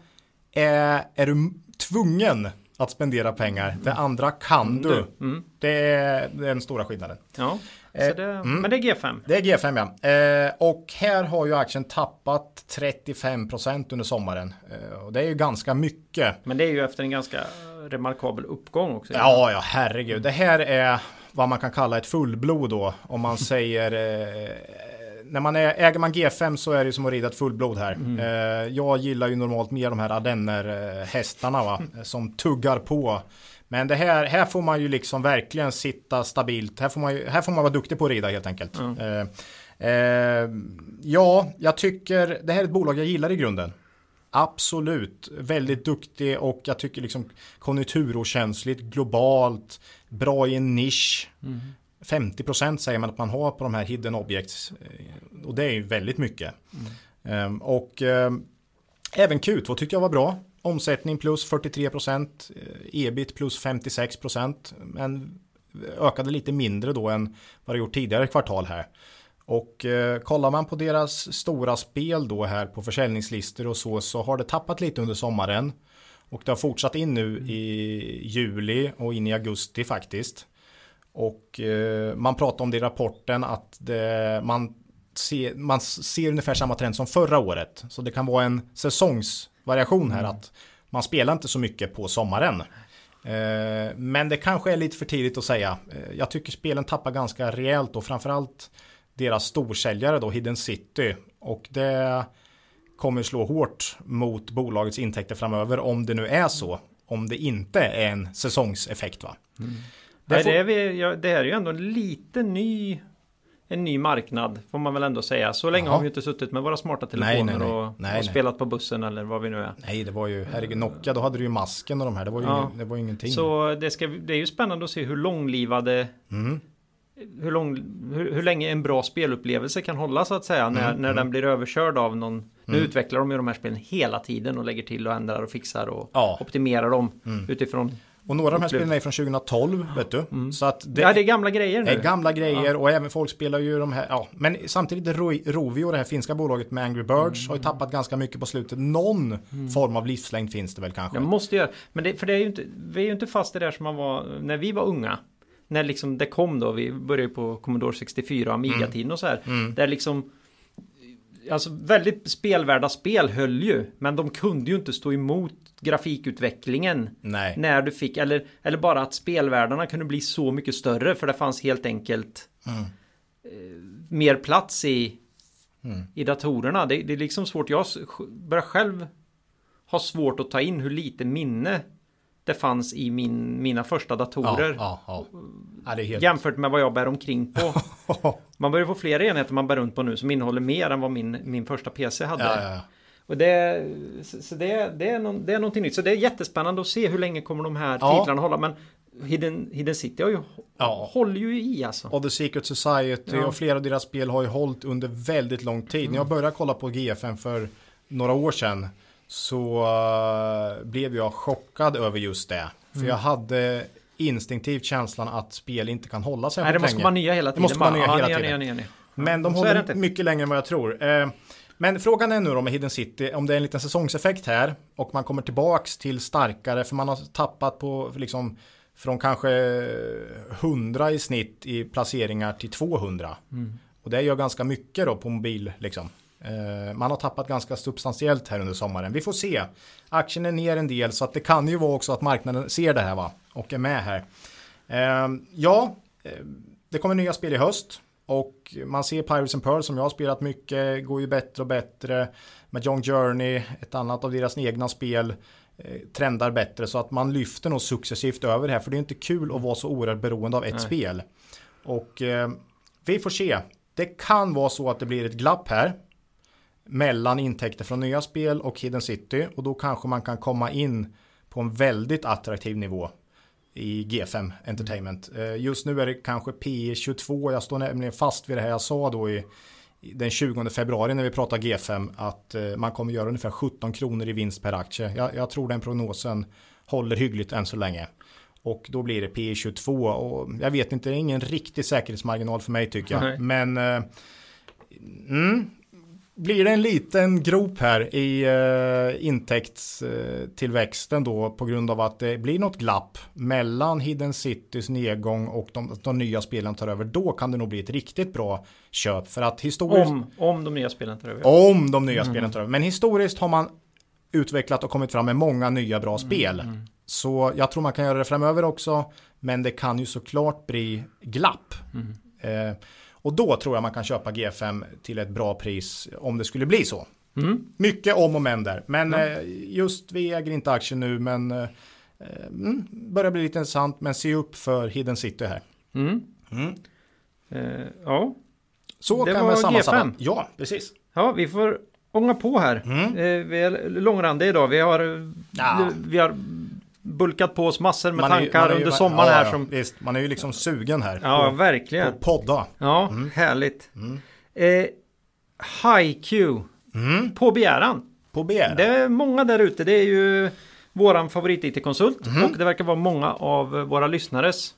är, är du tvungen att spendera pengar, det andra kan du. Mm. Det är den stora skillnaden. Ja, Eh, det, men det är G5. Det är G5 ja. Eh, och här har ju aktien tappat 35% under sommaren. Eh, och det är ju ganska mycket. Men det är ju efter en ganska remarkabel uppgång också. Ja, ja, herregud. Det här är vad man kan kalla ett fullblod då. Om man säger... Eh, när man är, äger man G5 så är det som att rida ett fullblod här. Eh, jag gillar ju normalt mer de här ardenner-hästarna va. Som tuggar på. Men det här, här får man ju liksom verkligen sitta stabilt. Här får man, ju, här får man vara duktig på att rida helt enkelt. Eh, eh, ja, jag tycker det här är ett bolag jag gillar i grunden. Absolut, väldigt duktig och jag tycker liksom konjunkturokänsligt, globalt, bra i en nisch. 50% säger man att man har på de här hidden objects. Eh, Och det är ju väldigt mycket. Ehm, och ehm, även Q2 tyckte jag var bra. Omsättning plus 43%, eh, ebit plus 56%. Men ökade lite mindre då än vad det gjort tidigare kvartal här. Och eh, kollar man på deras stora spel då här på försäljningslistor och så så har det tappat lite under sommaren. Och det har fortsatt in nu i juli och in i augusti faktiskt. Och eh, man pratar om det i rapporten att det, man, ser, man ser ungefär samma trend som förra året. Så det kan vara en säsongsvariation här att man spelar inte så mycket på sommaren. Eh, men det kanske är lite för tidigt att säga. Eh, jag tycker spelen tappar ganska rejält och framförallt deras storsäljare då, Hidden City. Och det kommer slå hårt mot bolagets intäkter framöver om det nu är så. Om det inte är en säsongseffekt va. Det, får- det, är vi, ja, det här är ju ändå en lite ny en ny marknad får man väl ändå säga. Så länge Jaha. har vi inte suttit med våra smarta telefoner nej, nej. och, Nej, och nej. spelat på bussen eller vad vi nu är. Nej, det var ju, herregud, Nokia, då hade du ju masken och de här, det var ju, Ja. ingen, det var ju ingenting. Så det, ska, det är ju spännande att se hur långlivade Mm. hur, lång, hur, hur länge en bra spelupplevelse kan hålla så att säga när, Mm, när mm. den blir överkörd av någon. Nu Mm. utvecklar de ju de här spelen hela tiden och lägger till och ändrar och fixar och Ja. optimerar dem Mm. utifrån. Och några av de här spelen är från 2012, vet du. Mm. Så att det, ja, det är gamla grejer nu. är gamla grejer och även folk spelar ju de här, ja. Men samtidigt Ro- Rovio, det här finska bolaget med Angry Birds, har ju tappat ganska mycket på slutet. Någon form av livslängd finns det väl kanske. Jag måste göra. Men det, för det är ju inte, vi är ju inte fast i det där som man var när vi var unga. När liksom det kom då, vi började på Commodore 64 och Amiga-tiden och så här. Mm. Där liksom Alltså väldigt spelvärda spel höll ju. Men de kunde ju inte stå emot grafikutvecklingen. Nej. När du fick, eller, eller bara att spelvärldarna kunde bli så mycket större. För det fanns helt enkelt Mm. eh, mer plats i, Mm. i datorerna. Det, det är liksom svårt. Jag börjar själv ha svårt att ta in hur lite minne det fanns i min, mina första datorer. Ja, ja, ja. helt... Jämfört med vad jag bär omkring på. man börjar få fler enheter man bär runt på nu som innehåller mer än vad min, min första PC hade. Och det, så det, det, är någon, det är någonting nytt. Så det är jättespännande att se hur länge kommer de här Ja. titlarna hålla. Men Hidden, Hidden City har ju, Ja. håller ju i alltså. Och The Secret Society Ja. och flera av deras spel har ju hållit under väldigt lång tid. När jag började kolla på GFM för några år sedan så eh, blev jag chockad över just det. För jag hade instinktivt känslan att spel inte kan hålla sig Nej, det måste länge. vara nya hela Det tiden. måste vara nya hela tiden. nya, nya, nya. Men de det håller mycket längre än vad jag tror. Men frågan är nu då med Hidden City, om det är en liten säsongseffekt här och man kommer tillbaks till starkare, för man har tappat på liksom från kanske 100 i snitt i placeringar till 200. Mm. Och det gör ganska mycket då på mobil liksom. Eh, Man har tappat ganska substantiellt här under sommaren. Vi får se. Aktien är ner en del så att det kan ju vara också att marknaden ser det här va och är med här. Eh, Ja, eh, det kommer nya spel i höst. Och man ser Pirates and Pearl som jag har spelat mycket, går ju bättre och bättre. Med John Journey, ett annat av deras egna spel, eh, trendar bättre. Så att man lyfter nog successivt över det här. För det är inte kul att vara så oerhört beroende av ett Nej. spel. Och eh, vi får se. Det kan vara så att det blir ett glapp här. Mellan intäkter från nya spel och Hidden City. Och då kanske man kan komma in på en väldigt attraktiv nivå i G5 Entertainment. Eh, Just nu är det kanske P 22. Jag står nämligen fast vid det här jag sa då i i den 20 februari när vi pratar G5 att eh, man kommer göra ungefär 17 kronor i vinst per aktie. Jag, jag tror den prognosen håller hyggligt än så länge. Och då blir det P 22 och jag vet inte, det är ingen riktig säkerhetsmarginal för mig tycker jag. Nej. Men eh, mm, blir det en liten grop här i uh, intäktstillväxten då på grund av att det blir något glapp mellan Hidden Citys nedgång och de, de nya spelen tar över. Då kan det nog bli ett riktigt bra köp för att historiskt Om, om de nya spelen tar över. om de nya spelen tar över. Men historiskt har man utvecklat och kommit fram med många nya bra spel. Så jag tror man kan göra det framöver också. Men det kan ju såklart bli glapp. Eh, och då tror jag man kan köpa G5 till ett bra pris om det skulle bli så. Mm. Mycket om och men där. Men eh, just vi äger inte aktier nu men eh, mm, börjar bli lite intressant. Men se upp för Hidden City här. Mm. Mm. Eh, ja. Så Det kan man sammanfatta. G5. Ja, precis. ja, vi får ånga på här. Mm. Eh, vi är långrandiga idag. Vi har, Ja. vi har bulkat på oss massor med Man tankar ju- under sommaren ja, här som... Visst, man är ju liksom sugen här. Ja, på, verkligen. på podda. Ja, härligt. Eh, HiQ Mm. på begäran. På begäran. Det är många där ute. Det är ju våran favorit IT-konsult Mhm. och det verkar vara många av våra lyssnares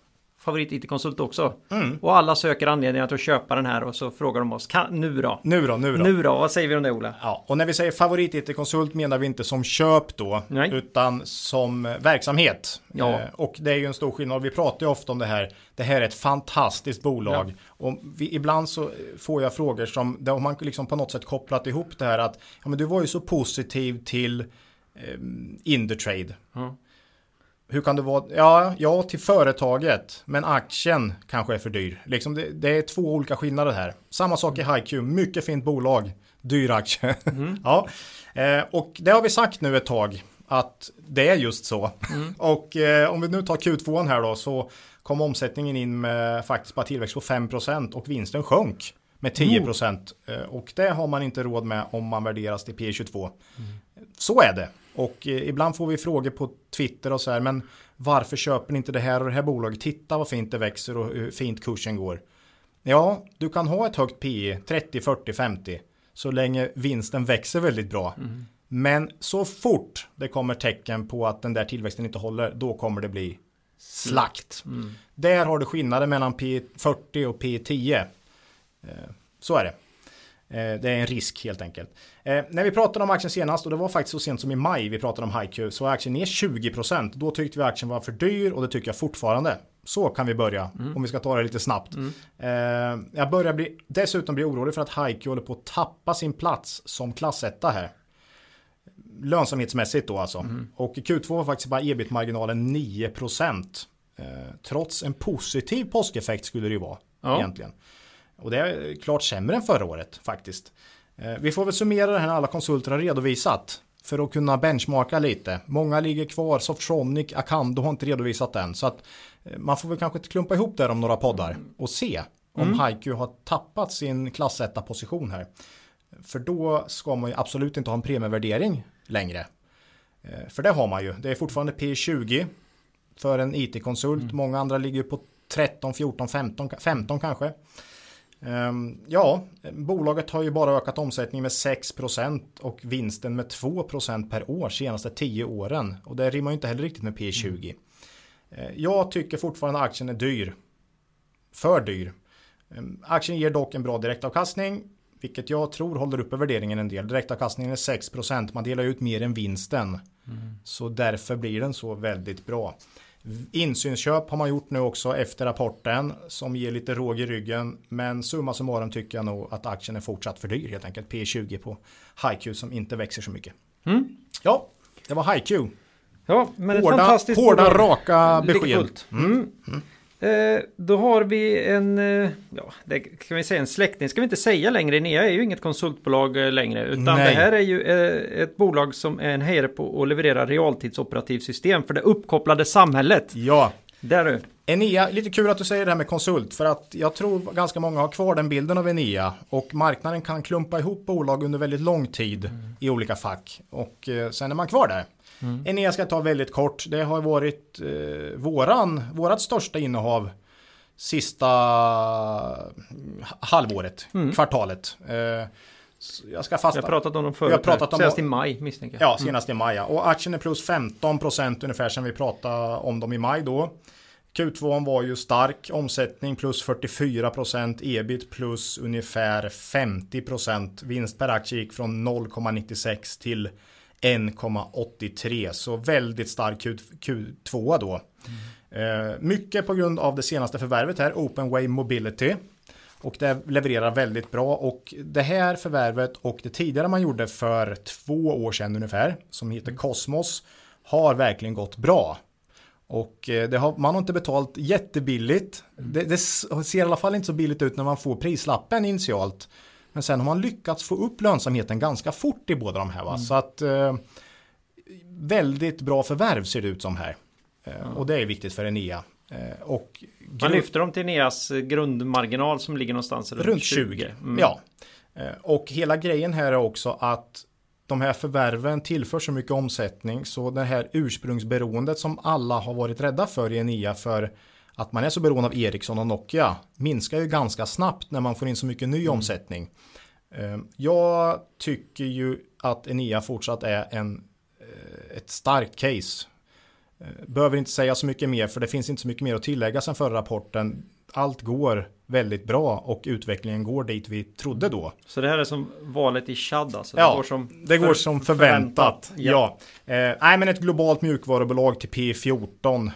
favorit IT-konsult också. Mm. Och alla söker anledningar till att köpa den här och så frågar de oss kan, nu då? Nu då, nu då. Nu då? Vad säger vi om det Ola? Ja, och när vi säger favorit IT-konsult menar vi inte som köp då, Nej. utan som eh, verksamhet. Ja. Eh, och det är ju en stor skillnad. Vi pratar ju ofta om det här. Det här är ett fantastiskt bolag. Och vi, ibland så får jag frågor som, där man liksom på något sätt kopplat ihop det här att, ja men du var ju så positiv till eh, Indutrade. Ja. Hur kan det vara? Ja, ja, till företaget, men aktien kanske är för dyr. Liksom det, det är två olika skillnader här. Samma sak i HiQ, mycket fint bolag, dyr aktie. ja, eh, och det har vi sagt nu ett tag att det är just så. Och eh, om vi nu tar Q2 här då så kom omsättningen in med faktiskt bara tillväxt på 5% och vinsten sjönk med 10%. Eh, och det har man inte råd med om man värderas till P22. Så är det. Och eh, ibland får vi frågor på Twitter och så här, men varför köper ni inte det här och det här bolaget? Titta vad fint det växer och hur fint kursen går. Ja, du kan ha ett högt PE, 30, 40, 50, så länge vinsten växer väldigt bra. Men så fort det kommer tecken på att den där tillväxten inte håller, då kommer det bli slakt. Där har du skillnaden mellan P40 och P10. Eh, Så är det. Eh, Det är en risk helt enkelt. Eh, när vi pratade om aktien senast, och det var faktiskt så sent som i maj vi pratade om HiQ, så är aktien ner 20%. Då tyckte vi aktien var för dyr och det tycker jag fortfarande. Så kan vi börja, om vi ska ta det lite snabbt. Eh, jag börjar bli, dessutom bli orolig för att HiQ håller på att tappa sin plats som klassetta här. Lönsamhetsmässigt då alltså. Och i Q2 var faktiskt bara ebit-marginalen 9%. Eh, trots en positiv påskeffekt skulle det ju vara Ja. egentligen. Och det är klart sämre än förra året faktiskt. Eh, Vi får väl summera det här när alla konsulter har redovisat. för att kunna benchmarka lite. Många ligger kvar, Softronic, Acando har inte redovisat den. Så att eh, man får väl kanske klumpa ihop det om några poddar och se om mm. Haiku har tappat sin klass position här. För då ska man ju absolut inte ha en premievärdering längre. Eh, för det har man ju. Det är fortfarande P20 för en IT-konsult. Mm. Många andra ligger på 13, 14, 15, 15 kanske. Um, ja, bolaget har ju bara ökat omsättningen med 6% och vinsten med 2% per år senaste 10 åren. Och det rimmar ju inte heller riktigt med P20. Mm. Uh, jag tycker fortfarande aktien är dyr. För dyr. Um, aktien ger dock en bra direktavkastning. Vilket jag tror håller uppe värderingen en del. Direktavkastningen är 6%. Man delar ut mer än vinsten. Mm. Så därför blir den så väldigt bra. Insynsköp har man gjort nu också efter rapporten som ger lite råg i ryggen. Men summa summarum tycker jag nog att aktien är fortsatt för dyr helt enkelt. P20 på HiQ som inte växer så mycket. Mm. Ja, det var HiQ. Ja, men hårda, ett fantastiskt hårda raka besked. Mm. Mm. Eh, då har vi en, eh, ja, det kan vi säga en släkting ska vi inte säga längre. Enea är ju inget konsultbolag eh, längre. Utan Nej. det här är ju ett bolag som är en hejare på att leverera realtidsoperativsystem för det uppkopplade samhället. Ja. Där du. Enea, lite kul att du säger det här med konsult för att jag tror ganska många har kvar den bilden av Enea och marknaden kan klumpa ihop bolag under väldigt lång tid mm. i olika fack och sen är man kvar där. Mm. Enea ska ta väldigt kort. Det har varit eh, våran, vårat största innehav sista halvåret, mm. kvartalet. Eh, jag ska fasta. Vi har pratat om dem förut. Har pratat om senast i maj misstänker jag. Ja, mm. senast mm. i maj. Ja. Och aktien är plus 15% ungefär sedan vi pratade om dem i maj då. Q2 var ju stark, omsättning plus 44%, ebit plus ungefär 50%. Vinst per aktie gick från 0,96 till 1,83 så väldigt stark Q, Q2 då. Mm. Eh, mycket på grund av det senaste förvärvet här, OpenWay Mobility. Och det levererar väldigt bra och det här förvärvet och det tidigare man gjorde för två år sedan ungefär som heter mm. Cosmos har verkligen gått bra. Och eh, har, man har inte betalt jättebilligt. Mm. Det, det, ser i alla fall inte så billigt ut när man får prislappen initialt. Men sen har man lyckats få upp lönsamheten ganska fort i båda de här. Va? Mm. Så att eh, väldigt bra förvärv ser det ut som här. Eh. Och det är viktigt för Enea. Eh, och man lyfter dem till Eneas grundmarginal som ligger någonstans runt, runt 20. 20. Mm. Ja. Eh, och hela grejen här är också att de här förvärven tillför så mycket omsättning så det här ursprungsberoendet som alla har varit rädda för i Enea för att man är så beroende av Ericsson och Nokia minskar ju ganska snabbt när man får in så mycket ny mm. omsättning. Ehm, jag tycker ju att Enea fortsatt är en, eh, ett starkt case. Eh, behöver inte säga så mycket mer för det finns inte så mycket mer att tillägga sen förra rapporten. Allt går väldigt bra och utvecklingen går dit vi trodde då. Så det här är som valet i Chad alltså? Ja, det går som, det går som förväntat. förväntat. Ja. ja. Eh, nej men ett globalt mjukvarubolag till P14. Eh,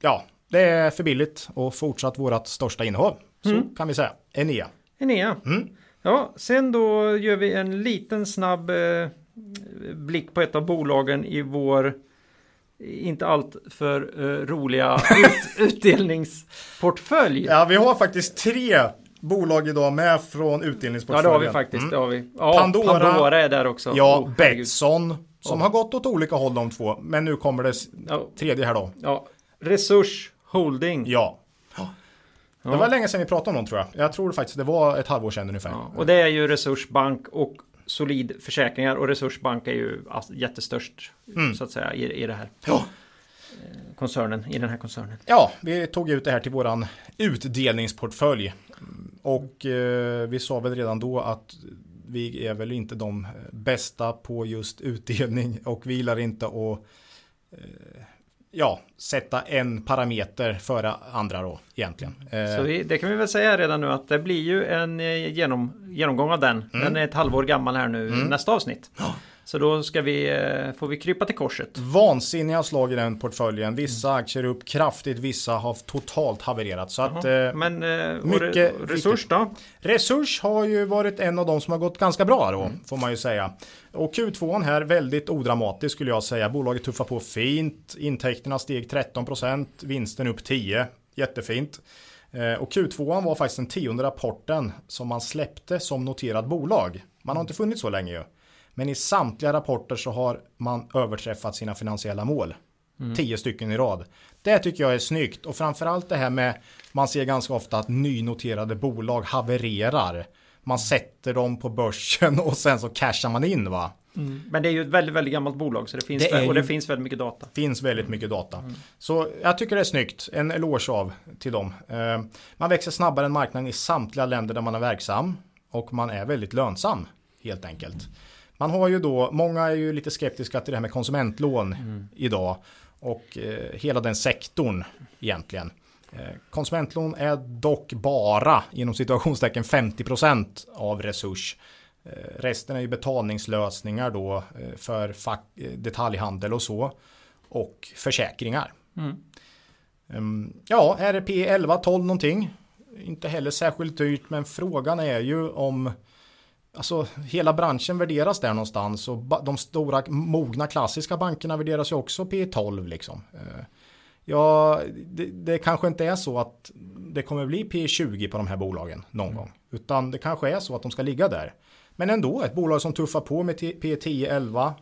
ja, det är för billigt och fortsatt vårt största innehav. Så mm. kan vi säga. Enea. Enea. Mm. Ja, sen då gör vi en liten snabb eh, blick på ett av bolagen i vår inte allt för eh, roliga ut, utdelningsportfölj. Ja, vi har faktiskt tre bolag idag med från utdelningsportföljen. Ja, det har vi faktiskt. Mm. Det har vi. Ja, Pandora, Pandora är där också. Ja, oh, Betsson. Som oh. har gått åt olika håll de två. Men nu kommer det tredje här då. Ja, Resurs Holding. Ja. Det var länge sedan vi pratade om dem tror jag. Jag tror faktiskt det var ett halvår sedan ungefär. Ja, och det är ju Resursbank och Solid Försäkringar och Resursbank är ju jättestörst mm. så att säga i, i det här. Ja. Eh, koncernen, i den här koncernen. Ja, vi tog ut det här till våran utdelningsportfölj. Och eh, vi sa väl redan då att vi är väl inte de bästa på just utdelning och vi gillar inte att eh, ja, sätta en parameter före andra då egentligen. Så vi, det kan vi väl säga redan nu att det blir ju en eh, genom, genomgång av den. Mm. Den är ett halvår gammal här nu mm. nästa avsnitt. Så då ska vi, eh, får vi krypa till korset. Vansinniga slag i den portföljen. Vissa mm. aktier upp kraftigt, vissa har totalt havererat. Så att, eh, Men eh, mycket Resurs då? Resurs har ju varit en av de som har gått ganska bra då, mm. får man ju säga. Och Q2 här väldigt odramatisk skulle jag säga. Bolaget tuffar på fint. Intäkterna steg 13%, vinsten upp 10%. Jättefint. Och Q2 var faktiskt den tionde rapporten som man släppte som noterad bolag. Man har inte funnits så länge ju. Men i samtliga rapporter så har man överträffat sina finansiella mål. Tio stycken i rad. Det tycker jag är snyggt och framförallt det här med man ser ganska ofta att nynoterade bolag havererar. Man sätter dem på börsen och sen så cashar man in va. Men det är ju ett väldigt, väldigt gammalt bolag så det finns, Det är och det ju- finns väldigt mycket data. finns väldigt mycket data. Så jag tycker det är snyggt. En eloge av till dem. Eh, Man växer snabbare än marknaden i samtliga länder där man är verksam. Och man är väldigt lönsam helt enkelt. Man har ju då, många är ju lite skeptiska till det här med konsumentlån idag. Och eh, hela den sektorn egentligen. Eh, konsumentlån är dock bara inom situationstecken 50% av resurs. Eh, Resten är ju betalningslösningar då eh, för fack, eh, detaljhandel och så. Och försäkringar. Mm. Ehm, Ja, RP 11, 12 någonting. Inte heller särskilt dyrt, men frågan är ju om Alltså hela branschen värderas där någonstans och de stora mogna klassiska bankerna värderas ju också P12 liksom. Eh, Ja, det, det kanske inte är så att det kommer bli P20 på de här bolagen någon gång. Utan det kanske är så att de ska ligga där. Men ändå, ett bolag som tuffar på med T- P10, 11,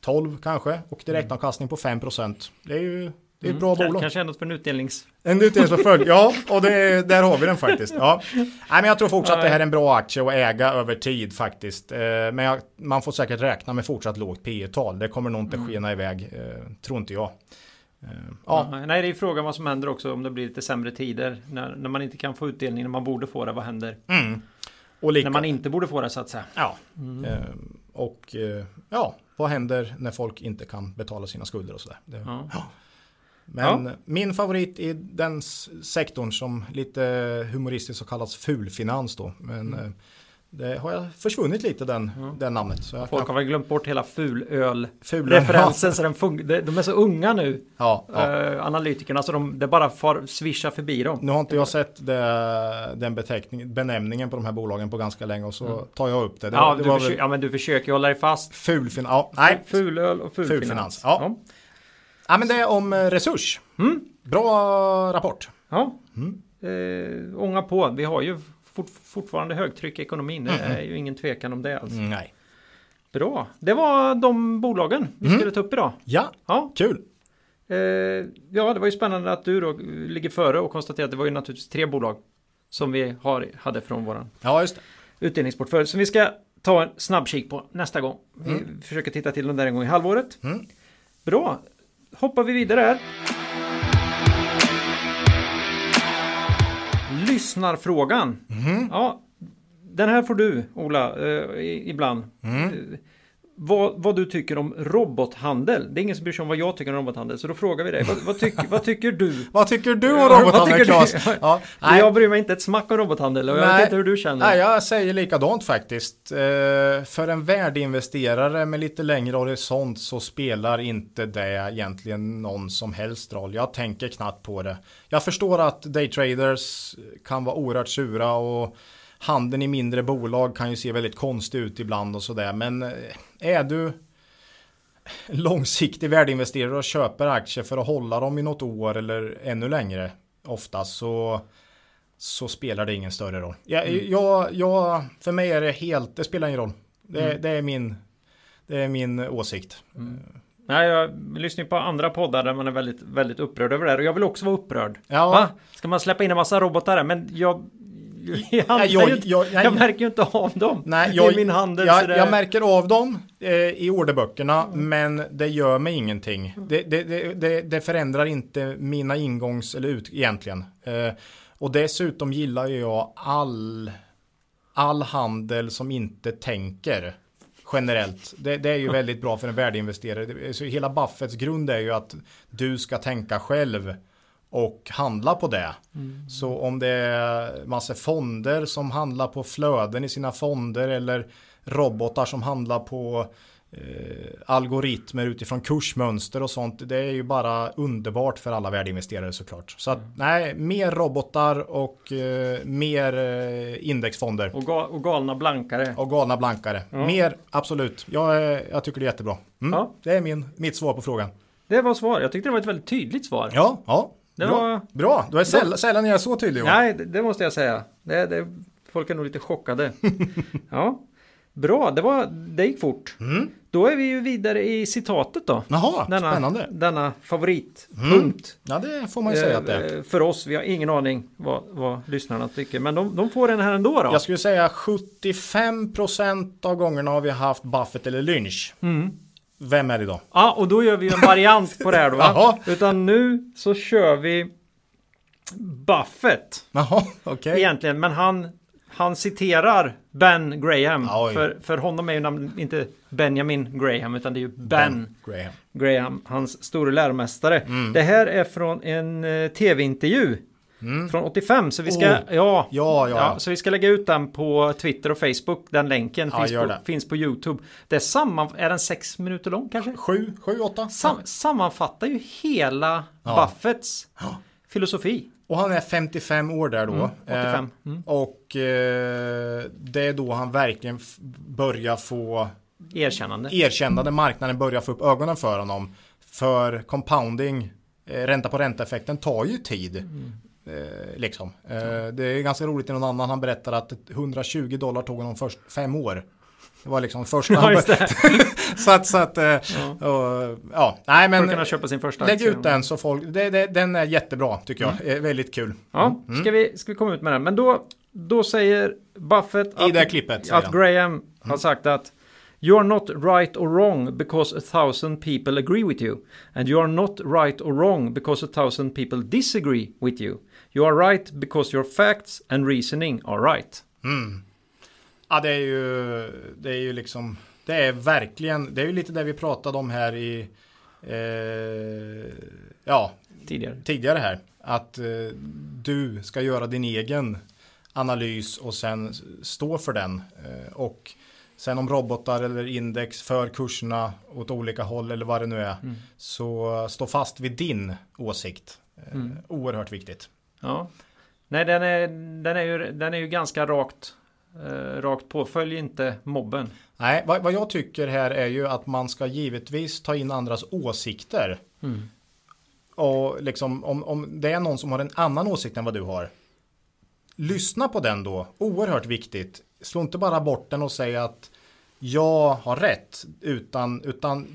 12 kanske och direktavkastning på 5%. Det är ju det är ett bra K- bolag. Kanske något för en utdelnings... En utdelningsportfölj, ja, och det, där har vi den faktiskt. Ja. Nej, men jag tror fortsatt att det här är en bra aktie att äga över tid faktiskt. Eh, Men jag, man får säkert räkna med fortsatt lågt P tal Det kommer nog inte skena iväg, eh, tror inte jag. Eh, Ja, Ja. Nej, det är frågan vad som händer också om det blir lite sämre tider. När, när man inte kan få utdelning när man borde få det. Vad händer mm. när man inte borde få det så att säga? ja. Eh, och ja, vad händer när folk inte kan betala sina skulder och sådär. Det, Ja. Men min favorit i den sektorn som lite humoristiskt så kallas fulfinans då. Men Mm. eh, det har jag försvunnit lite den, den namnet. Så Folk kan- har väl glömt bort hela fulöl Fula- referensen så den fun- de, är så unga nu. Ja, ja. eh, analytikerna så de, det bara far, svischar förbi dem. Nu har inte jag sett det, den beteckning, benämningen på de här bolagen på ganska länge och så tar jag upp det. det, Mm. Ja, det du försöker, väl ja, men du försöker hålla dig fast. fulfinans. Ja, nej. Fulöl och fulfinans. Fulfinans, ja. Ja, men det är om eh, resurs. Mm. Bra rapport. Ja. Mm. Eh, ånga på. Vi har ju fort, fortfarande högtryck i ekonomin. Det är ju ingen tvekan om det alls. Mm, nej. Bra. Det var de bolagen vi Mm. skulle ta upp idag. Ja, Ja, kul. eh, ja, det var ju spännande att du då ligger före och konstaterar att det var ju naturligtvis tre bolag som vi har, hade från våran Ja, just det. utdelningsportfölj. Så vi ska ta en snabb kik på nästa gång. Vi försöker titta till dem där en gång i halvåret. Mm. Bra. Hoppar vi vidare här. Lyssnarfrågan. Mhm. Ja, den här får du Ola eh, ibland. Mm. Vad, vad du tycker om robothandel. Det är ingen som bryr sig om vad jag tycker om robothandel. Så då frågar vi dig. Vad, vad, tycker, vad tycker du? Vad tycker du om robothandel, tycker du? Claes? Ja, Nej. Jag bryr mig inte ett smack om robothandel. Och jag Nej. vet inte hur du känner. Nej, jag säger likadant faktiskt. Eh, för en värdeinvesterare med lite längre horisont så spelar inte det egentligen någon som helst roll. Jag tänker knappt på det. Jag förstår att daytraders kan vara oerhört sura och handeln i mindre bolag kan ju se väldigt konstig ut ibland och sådär. Men eh, är du långsiktig värdeinvesterare och köper aktier för att hålla dem i något år eller ännu längre oftast så så spelar det ingen större roll. Jag, jag, jag, för mig är det helt, det spelar ingen roll. Det, det, är, min, det är min åsikt. Nej, jag lyssnar på andra poddar där man är väldigt, väldigt upprörd över det här. Och jag vill också vara upprörd. Ja. Va? Ska man släppa in en massa robotar här? Men jag... Jag, jag- jag- nej. jag märker ju inte av dem. Nej, I jag, min handel. jag, det, jag märker av dem eh, i orderböckerna, men det gör mig ingenting. Det, det, det, det, förändrar inte mina ingångs eller ut egentligen. Eh, och dessutom gillar jag all, all handel som inte tänker generellt. Det, det är ju väldigt bra för en värdeinvesterare. Så hela Buffetts grund är ju att du ska tänka själv och handla på det. Så om det är massa fonder som handlar på flöden i sina fonder eller robotar som handlar på eh, algoritmer utifrån kursmönster och sånt. Det är ju bara underbart för alla värdeinvesterare såklart. Så att nej, mer robotar och eh, mer eh, indexfonder. och, ga, och galna blankare. Och galna blankare. Ja. Mer, absolut. Jag, jag tycker det är jättebra. Mm. Ja. Det är min, mitt svar på frågan. Det var svar. Jag tyckte det var ett väldigt tydligt svar. Ja, ja. Det bra. var- bra. Du är säll- sällan jag är så tydlig. Nej, det, det måste jag säga. Det, det, folk är nog lite chockade. ja. Bra, det, var, det gick fort. Då är vi ju vidare i citatet då. Mm. Jaha, denna, spännande. Denna favoritpunkt. Ja, det får man ju säga att det är. Eh, För oss, vi har ingen aning vad, vad lyssnarna tycker. Men de, de får den här ändå då. Jag skulle säga 75% av gångerna har vi haft Buffett eller Lynch. Mm. Vem är det då? Ja, och då gör vi en variant på det här då. Va? Utan nu så kör vi Buffett Jaha, okej. egentligen. Men han, han citerar Ben Graham. Oj. För, för honom är ju namn, inte Benjamin Graham utan det är ju Ben, Graham. Graham, hans store läromästare. Mm. Det här är från en eh, tv-intervju. Från 85, så vi ska, Oh. ja, Ja, ja. så vi ska lägga ut den på Twitter och Facebook, den länken Ja, finns, på, finns på YouTube. Det är samman, är den sex minuter lång kanske? Sju, sju, åtta. Sam, sammanfattar ju hela Ja. Buffetts filosofi. Och han är 55 år där då. Mm, 85. Eh, Mm. och eh, det är då han verkligen börjar få Erkännande. erkännande marknaden börjar få upp ögonen för honom. För compounding, eh, ränta på ränta-effekten tar ju tid. Mm. Eh, liksom. eh, det är ganska roligt i någon annan han berättar att 120 dollar tog honom först fem år. Det var liksom första Ja, så att, så att eh, och, ja, nej För att men kunna köpa sin första lägg ut den så folk, det, det, den är jättebra tycker jag. Eh, väldigt kul. Ja, ska, vi, ska vi komma ut med den? Men då, då säger Buffett I det klippet att. Graham har sagt att You are not right or wrong because a thousand people agree with you. And you are not right or wrong because a thousand people disagree with you. You are right because your facts and reasoning are right. Ja, det är ju, det är ju liksom, det är verkligen, det är ju lite det vi pratade om här i, eh, ja, Tidigare. tidigare här. Att eh, du ska göra din egen analys och sen stå för den. Eh, och sen om robotar eller index för kurserna åt olika håll eller vad det nu är. Så stå fast vid din åsikt. Eh, Oerhört viktigt. Ja. Nej, den är, den är, ju, den är ju ganska rakt, eh, rakt på. Följ inte mobben. Nej, vad, vad jag tycker här är ju att man ska givetvis ta in andras åsikter. Och liksom om, om det är någon som har en annan åsikt än vad du har. Lyssna på den då, oerhört viktigt. Slå inte bara bort den och säg att jag har rätt. Utan, utan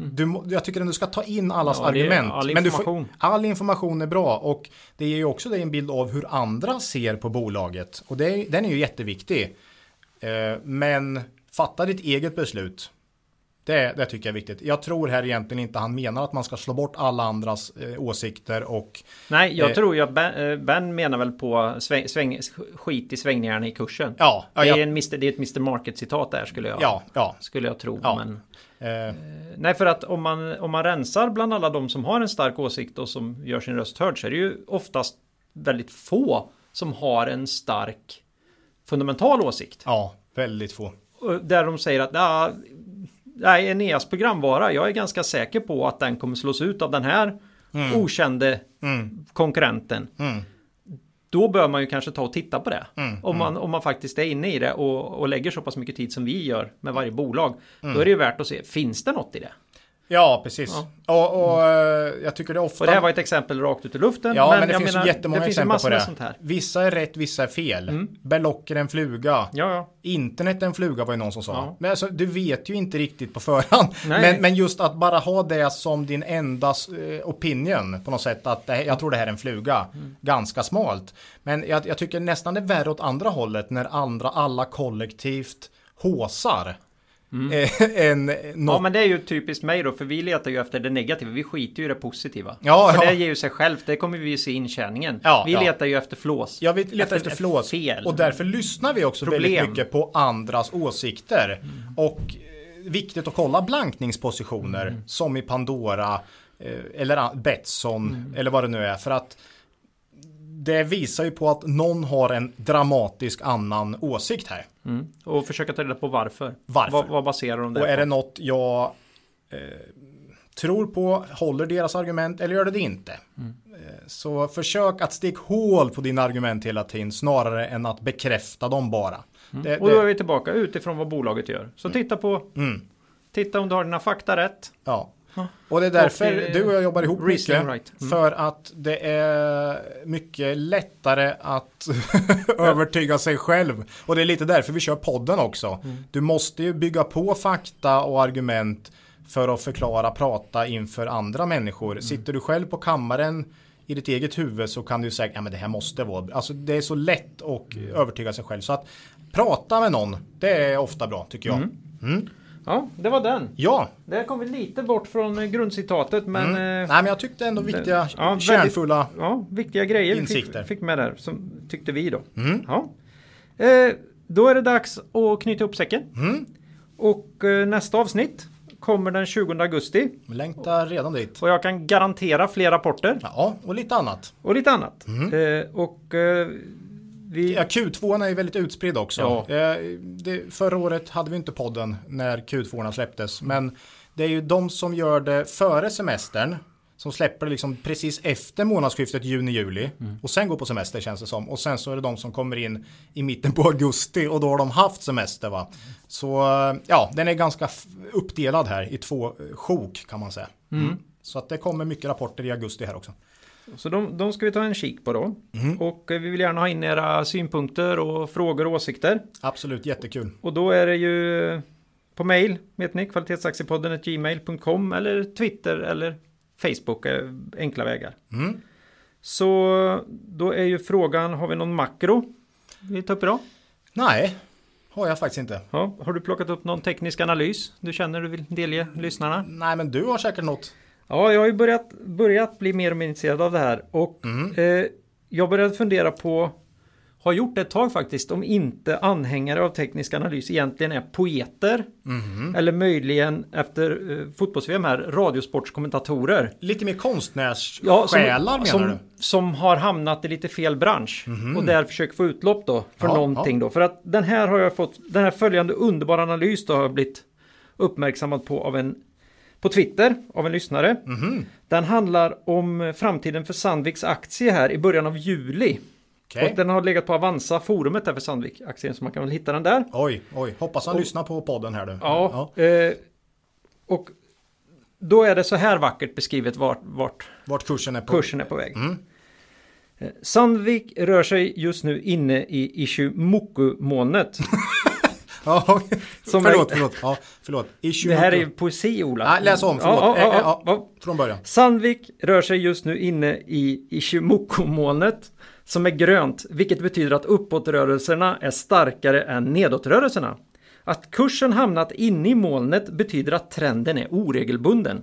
du, må- jag tycker att du ska ta in allas Ja, argument. all Men du får, information. all information är bra och det ger ju också dig en bild av hur andra ser på bolaget. Och det, den är ju jätteviktig. Eh, men fatta ditt eget beslut. Det, det tycker jag är viktigt. Jag tror här egentligen inte han menar att man ska slå bort alla andras eh, åsikter och Nej, jag Eh. tror ju att ben, eh, ben menar väl på sväng, sväng, skit i svängningarna i kursen. ja, det, är en det är ett Mr Market-citat där skulle jag, ja, ja. skulle jag tro. Ja. Men, Eh, nej, för att om man, om man rensar bland alla de som har en stark åsikt och som gör sin röst hörd så är det ju oftast väldigt få som har en stark fundamental åsikt. ja, väldigt få. Där de säger att "Ja, nej, Eneas programvara, jag är ganska säker på att den kommer slås ut av den här okände Mm, konkurrenten. mm, Då bör man ju kanske ta och titta på det. Mm, om, man, om man faktiskt är inne i det och, och lägger så pass mycket tid som vi gör med varje bolag. Mm. Då är det ju värt att se, finns det något i det? Ja, precis. Och, och eh, jag tycker det ofta... Och det här var ett exempel rakt ut i luften. Ja, men, det jag finns menar, jättemånga det exempel på det. sånt här. Vissa är rätt, vissa är fel. Berlocker är en fluga. Ja, ja. Internet är en fluga var ju någon som sa. Ja. Men alltså, du vet ju inte riktigt på förhand. Nej. Men, men just att bara ha det som din enda eh, opinion på något sätt. Att det, jag tror det här är en fluga. Mm. Ganska smalt. Men jag, jag tycker nästan det är värre åt andra hållet när andra, alla kollektivt håsar. Eh, än något. Mm. Ja, men det är ju typiskt mig då, för vi letar ju efter det negativa. Vi skiter ju i det positiva. Ja, och ja. det ger ju sig självt. Det kommer vi ju se i intjärningen. Ja, vi ja. letar ju efter flås. Jag vill leta efter, flås. Fel. Och därför lyssnar vi också Problem. väldigt mycket på andras åsikter. Och eh, viktigt att kolla blankningspositioner som i Pandora eh, eller Betsson eller vad det nu är. För att det visar ju på att någon har en dramatisk annan åsikt här. Mm. Och försöka ta reda på varför. Varför? Vad, vad baserar de det Och är på? det något jag eh, tror på, håller deras argument eller gör det det inte? Eh, så försök att stick hål på dina argument hela tiden snarare än att bekräfta dem bara. Det, Och då är vi tillbaka utifrån vad bolaget gör. Så titta på mm, Titta om du har dina fakta rätt. ja. Och det är därför Och, eh, du och jag jobbar ihop mycket. Right. Mm. För att det är mycket lättare att övertyga sig själv. Och det är lite därför vi kör podden också. Mm. Du måste ju bygga på fakta och argument för att förklara, prata inför andra människor. Mm. Sitter du själv på kammaren i ditt eget huvud så kan du säga, ja men det här måste vara, alltså det är så lätt att Mm. övertyga sig själv. Så att prata med någon, det är ofta bra tycker jag. Mm. Ja, det var den. Ja, Där kom vi lite bort från eh, grundcitatet men mm. eh, nej men jag tyckte ändå viktiga, Ja, kärnfulla ja, viktiga grejer Insikter. fick, fick med där som tyckte vi då. Mm. Ja. Eh, då är det dags att knyta upp säcken. Mm. Och eh, nästa avsnitt kommer den 20 augusti. Längtar redan dit. Och jag kan garantera fler rapporter Ja, och lite annat. och lite annat. Mm. Eh, och eh, vi... Ja, Q2 är väldigt utspridd också. Ja. Eh, det, förra året hade vi inte podden när Q2 släpptes. Men det är ju de som gör det före semestern. Som släpper det liksom precis efter månadsskiftet juni-juli. Och sen går på semester känns det som. Och sen så är det de som kommer in i mitten på augusti. Och då har de haft semester va. Så eh, ja, den är ganska uppdelad här i två eh, sjok kan man säga. Mm. Så att det kommer mycket rapporter i augusti här också. Så de, de ska vi ta en kik på då. Mm. Och eh, vi vill gärna ha in era synpunkter och frågor och åsikter. Absolut jättekul. Och då är det ju på mail, vet ni, kvalitetsaktiepodden gmail.com eller Twitter eller Facebook är enkla vägar. Mm. Så då är ju frågan, har vi någon makro vi tar upp idag? Nej, har jag faktiskt inte. Ja, har du plockat upp någon teknisk analys du känner du vill delge lyssnarna? Nej, men du har säkert något. Ja, jag har ju börjat, börjat bli mer och mer intresserad av det här och eh, jag började fundera på har gjort det ett tag faktiskt om inte anhängare av teknisk analys egentligen är poeter eller möjligen efter eh, fotbolls-VM här radiosportskommentatorer. Lite mer konstnärssjälar Ja, som, menar som, du? som har hamnat i lite fel bransch och där försöker få utlopp då för Ja, någonting då. För att den här har jag fått, den här följande underbara analys då har jag blivit uppmärksammad på av en på Twitter av en lyssnare. Mhm. Den handlar om framtiden för Sandviks aktie här i början av juli. Okej. Och den har legat på Avanza forumet där för Sandvik-aktien så man kan väl hitta den där. Oj, oj. Hoppas han lyssnar på podden här du. Ja, Eh, och då är det så här vackert beskrivet vart, vart Vart kursen är på. kursen är på väg. Mm. Eh, Sandvik rör sig just nu inne i Ishimoku-molnet. Ja, Som förlåt, förlåt. Ja, förlåt. Det här är poesi, Ola. Nej, läs om, förlåt. Ja, ja, Eh, eh, ja, ja, ja. Från början. Sandvik rör sig just nu inne i Ishimoku-molnet som är grönt, vilket betyder att uppåtrörelserna är starkare än nedåtrörelserna. Att kursen hamnat inne i molnet betyder att trenden är oregelbunden.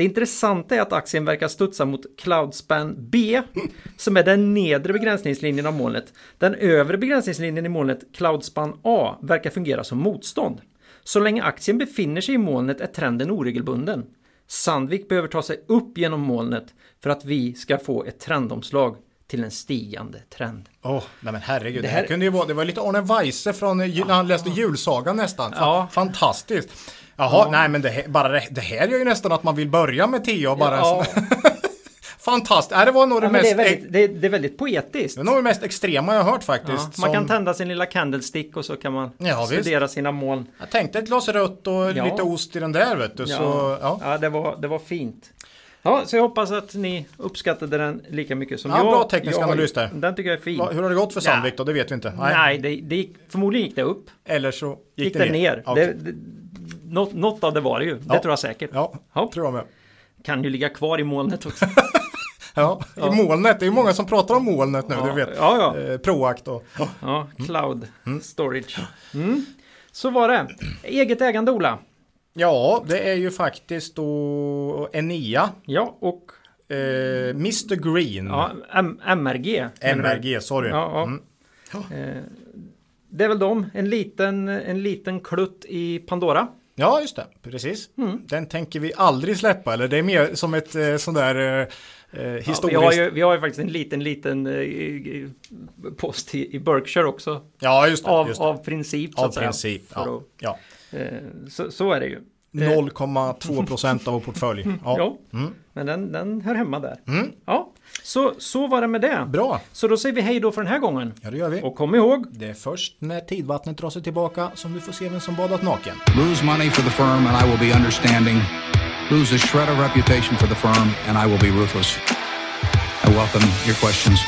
Det intressanta är att aktien verkar studsa mot Cloudspan B, som är den nedre begränsningslinjen av molnet. Den övre begränsningslinjen i molnet, Cloudspan A, verkar fungera som motstånd. Så länge aktien befinner sig i molnet är trenden oregelbunden. Sandvik behöver ta sig upp genom molnet för att vi ska få ett trendomslag till en stigande trend. Åh, nej men herregud. Det Det här, här- kunde ju vara, det var lite Arne Weise från när han läste julsagan nästan. Ja. Fantastiskt. Jaha, nej men det här, bara det, det här gör ju nästan att man vill börja med TA bara. Ja, Fantastiskt. Ja, det var nog det, ja, men det, mest, är väldigt, det, är, det är väldigt poetiskt. det var nog det mest extrema jag har hört Ja, faktiskt. man kan som- tända sin lilla candlestick och så kan man Ja, visst. studera sina moln. Jag tänkte ett glas rött och lite ost i den där vet du. Så, ja. det, var, det var fint. Ja, så jag hoppas att ni uppskattade den lika mycket som Ja, jag. bra teknisk jag, analys där. Den tycker jag är fin. Hur har det gått för. Sandvik då? Det vet vi inte. Nej, det, det gick, förmodligen gick det upp. Eller så gick, Gick, det det ner. Okej. Något, något av det var det ju. Ja. Det tror jag säkert. Ja, Ja. tror jag med. Kan ju ligga kvar i molnet också. Ja, i molnet. Det är ju många som pratar om molnet nu, Ja, du vet. ja, ja. Eh, Proact och... Ja, cloud storage. Mm. Så var det. Eget ägande Ola. Ja, det är ju faktiskt då Enia. Ja, och Eh, Mr Green. ja, M- MRG. MRG, sorry. Ja, ja. Mm. Eh, det är väl de. En liten, en liten klutt i Pandora. Ja, just det. Precis. Mm. Den tänker vi aldrig släppa. Eller det är mer som ett eh, sån där eh, eh, Ja, historiskt... vi, har ju, vi har ju faktiskt en liten, liten eh, post i, i Berkshire också. Ja, just det. Av, just det. av princip. Så Av säga. princip. För Ja. att- ja. eh, så, så är det ju. 0,2 procent av vår portfölj. Ja. Ja, Mm. men den, den hör hemma där. Mm. Ja, så, så var det med det. Bra. Så då säger vi hej då för den här gången. Ja, det gör vi. Och kom ihåg, Det är först när tidvattnet drar sig tillbaka som du får se vem som badat naken. Lose money for the firm and I will be understanding. lose a shred of reputation for the firm, and I will be ruthless. I welcome your questions.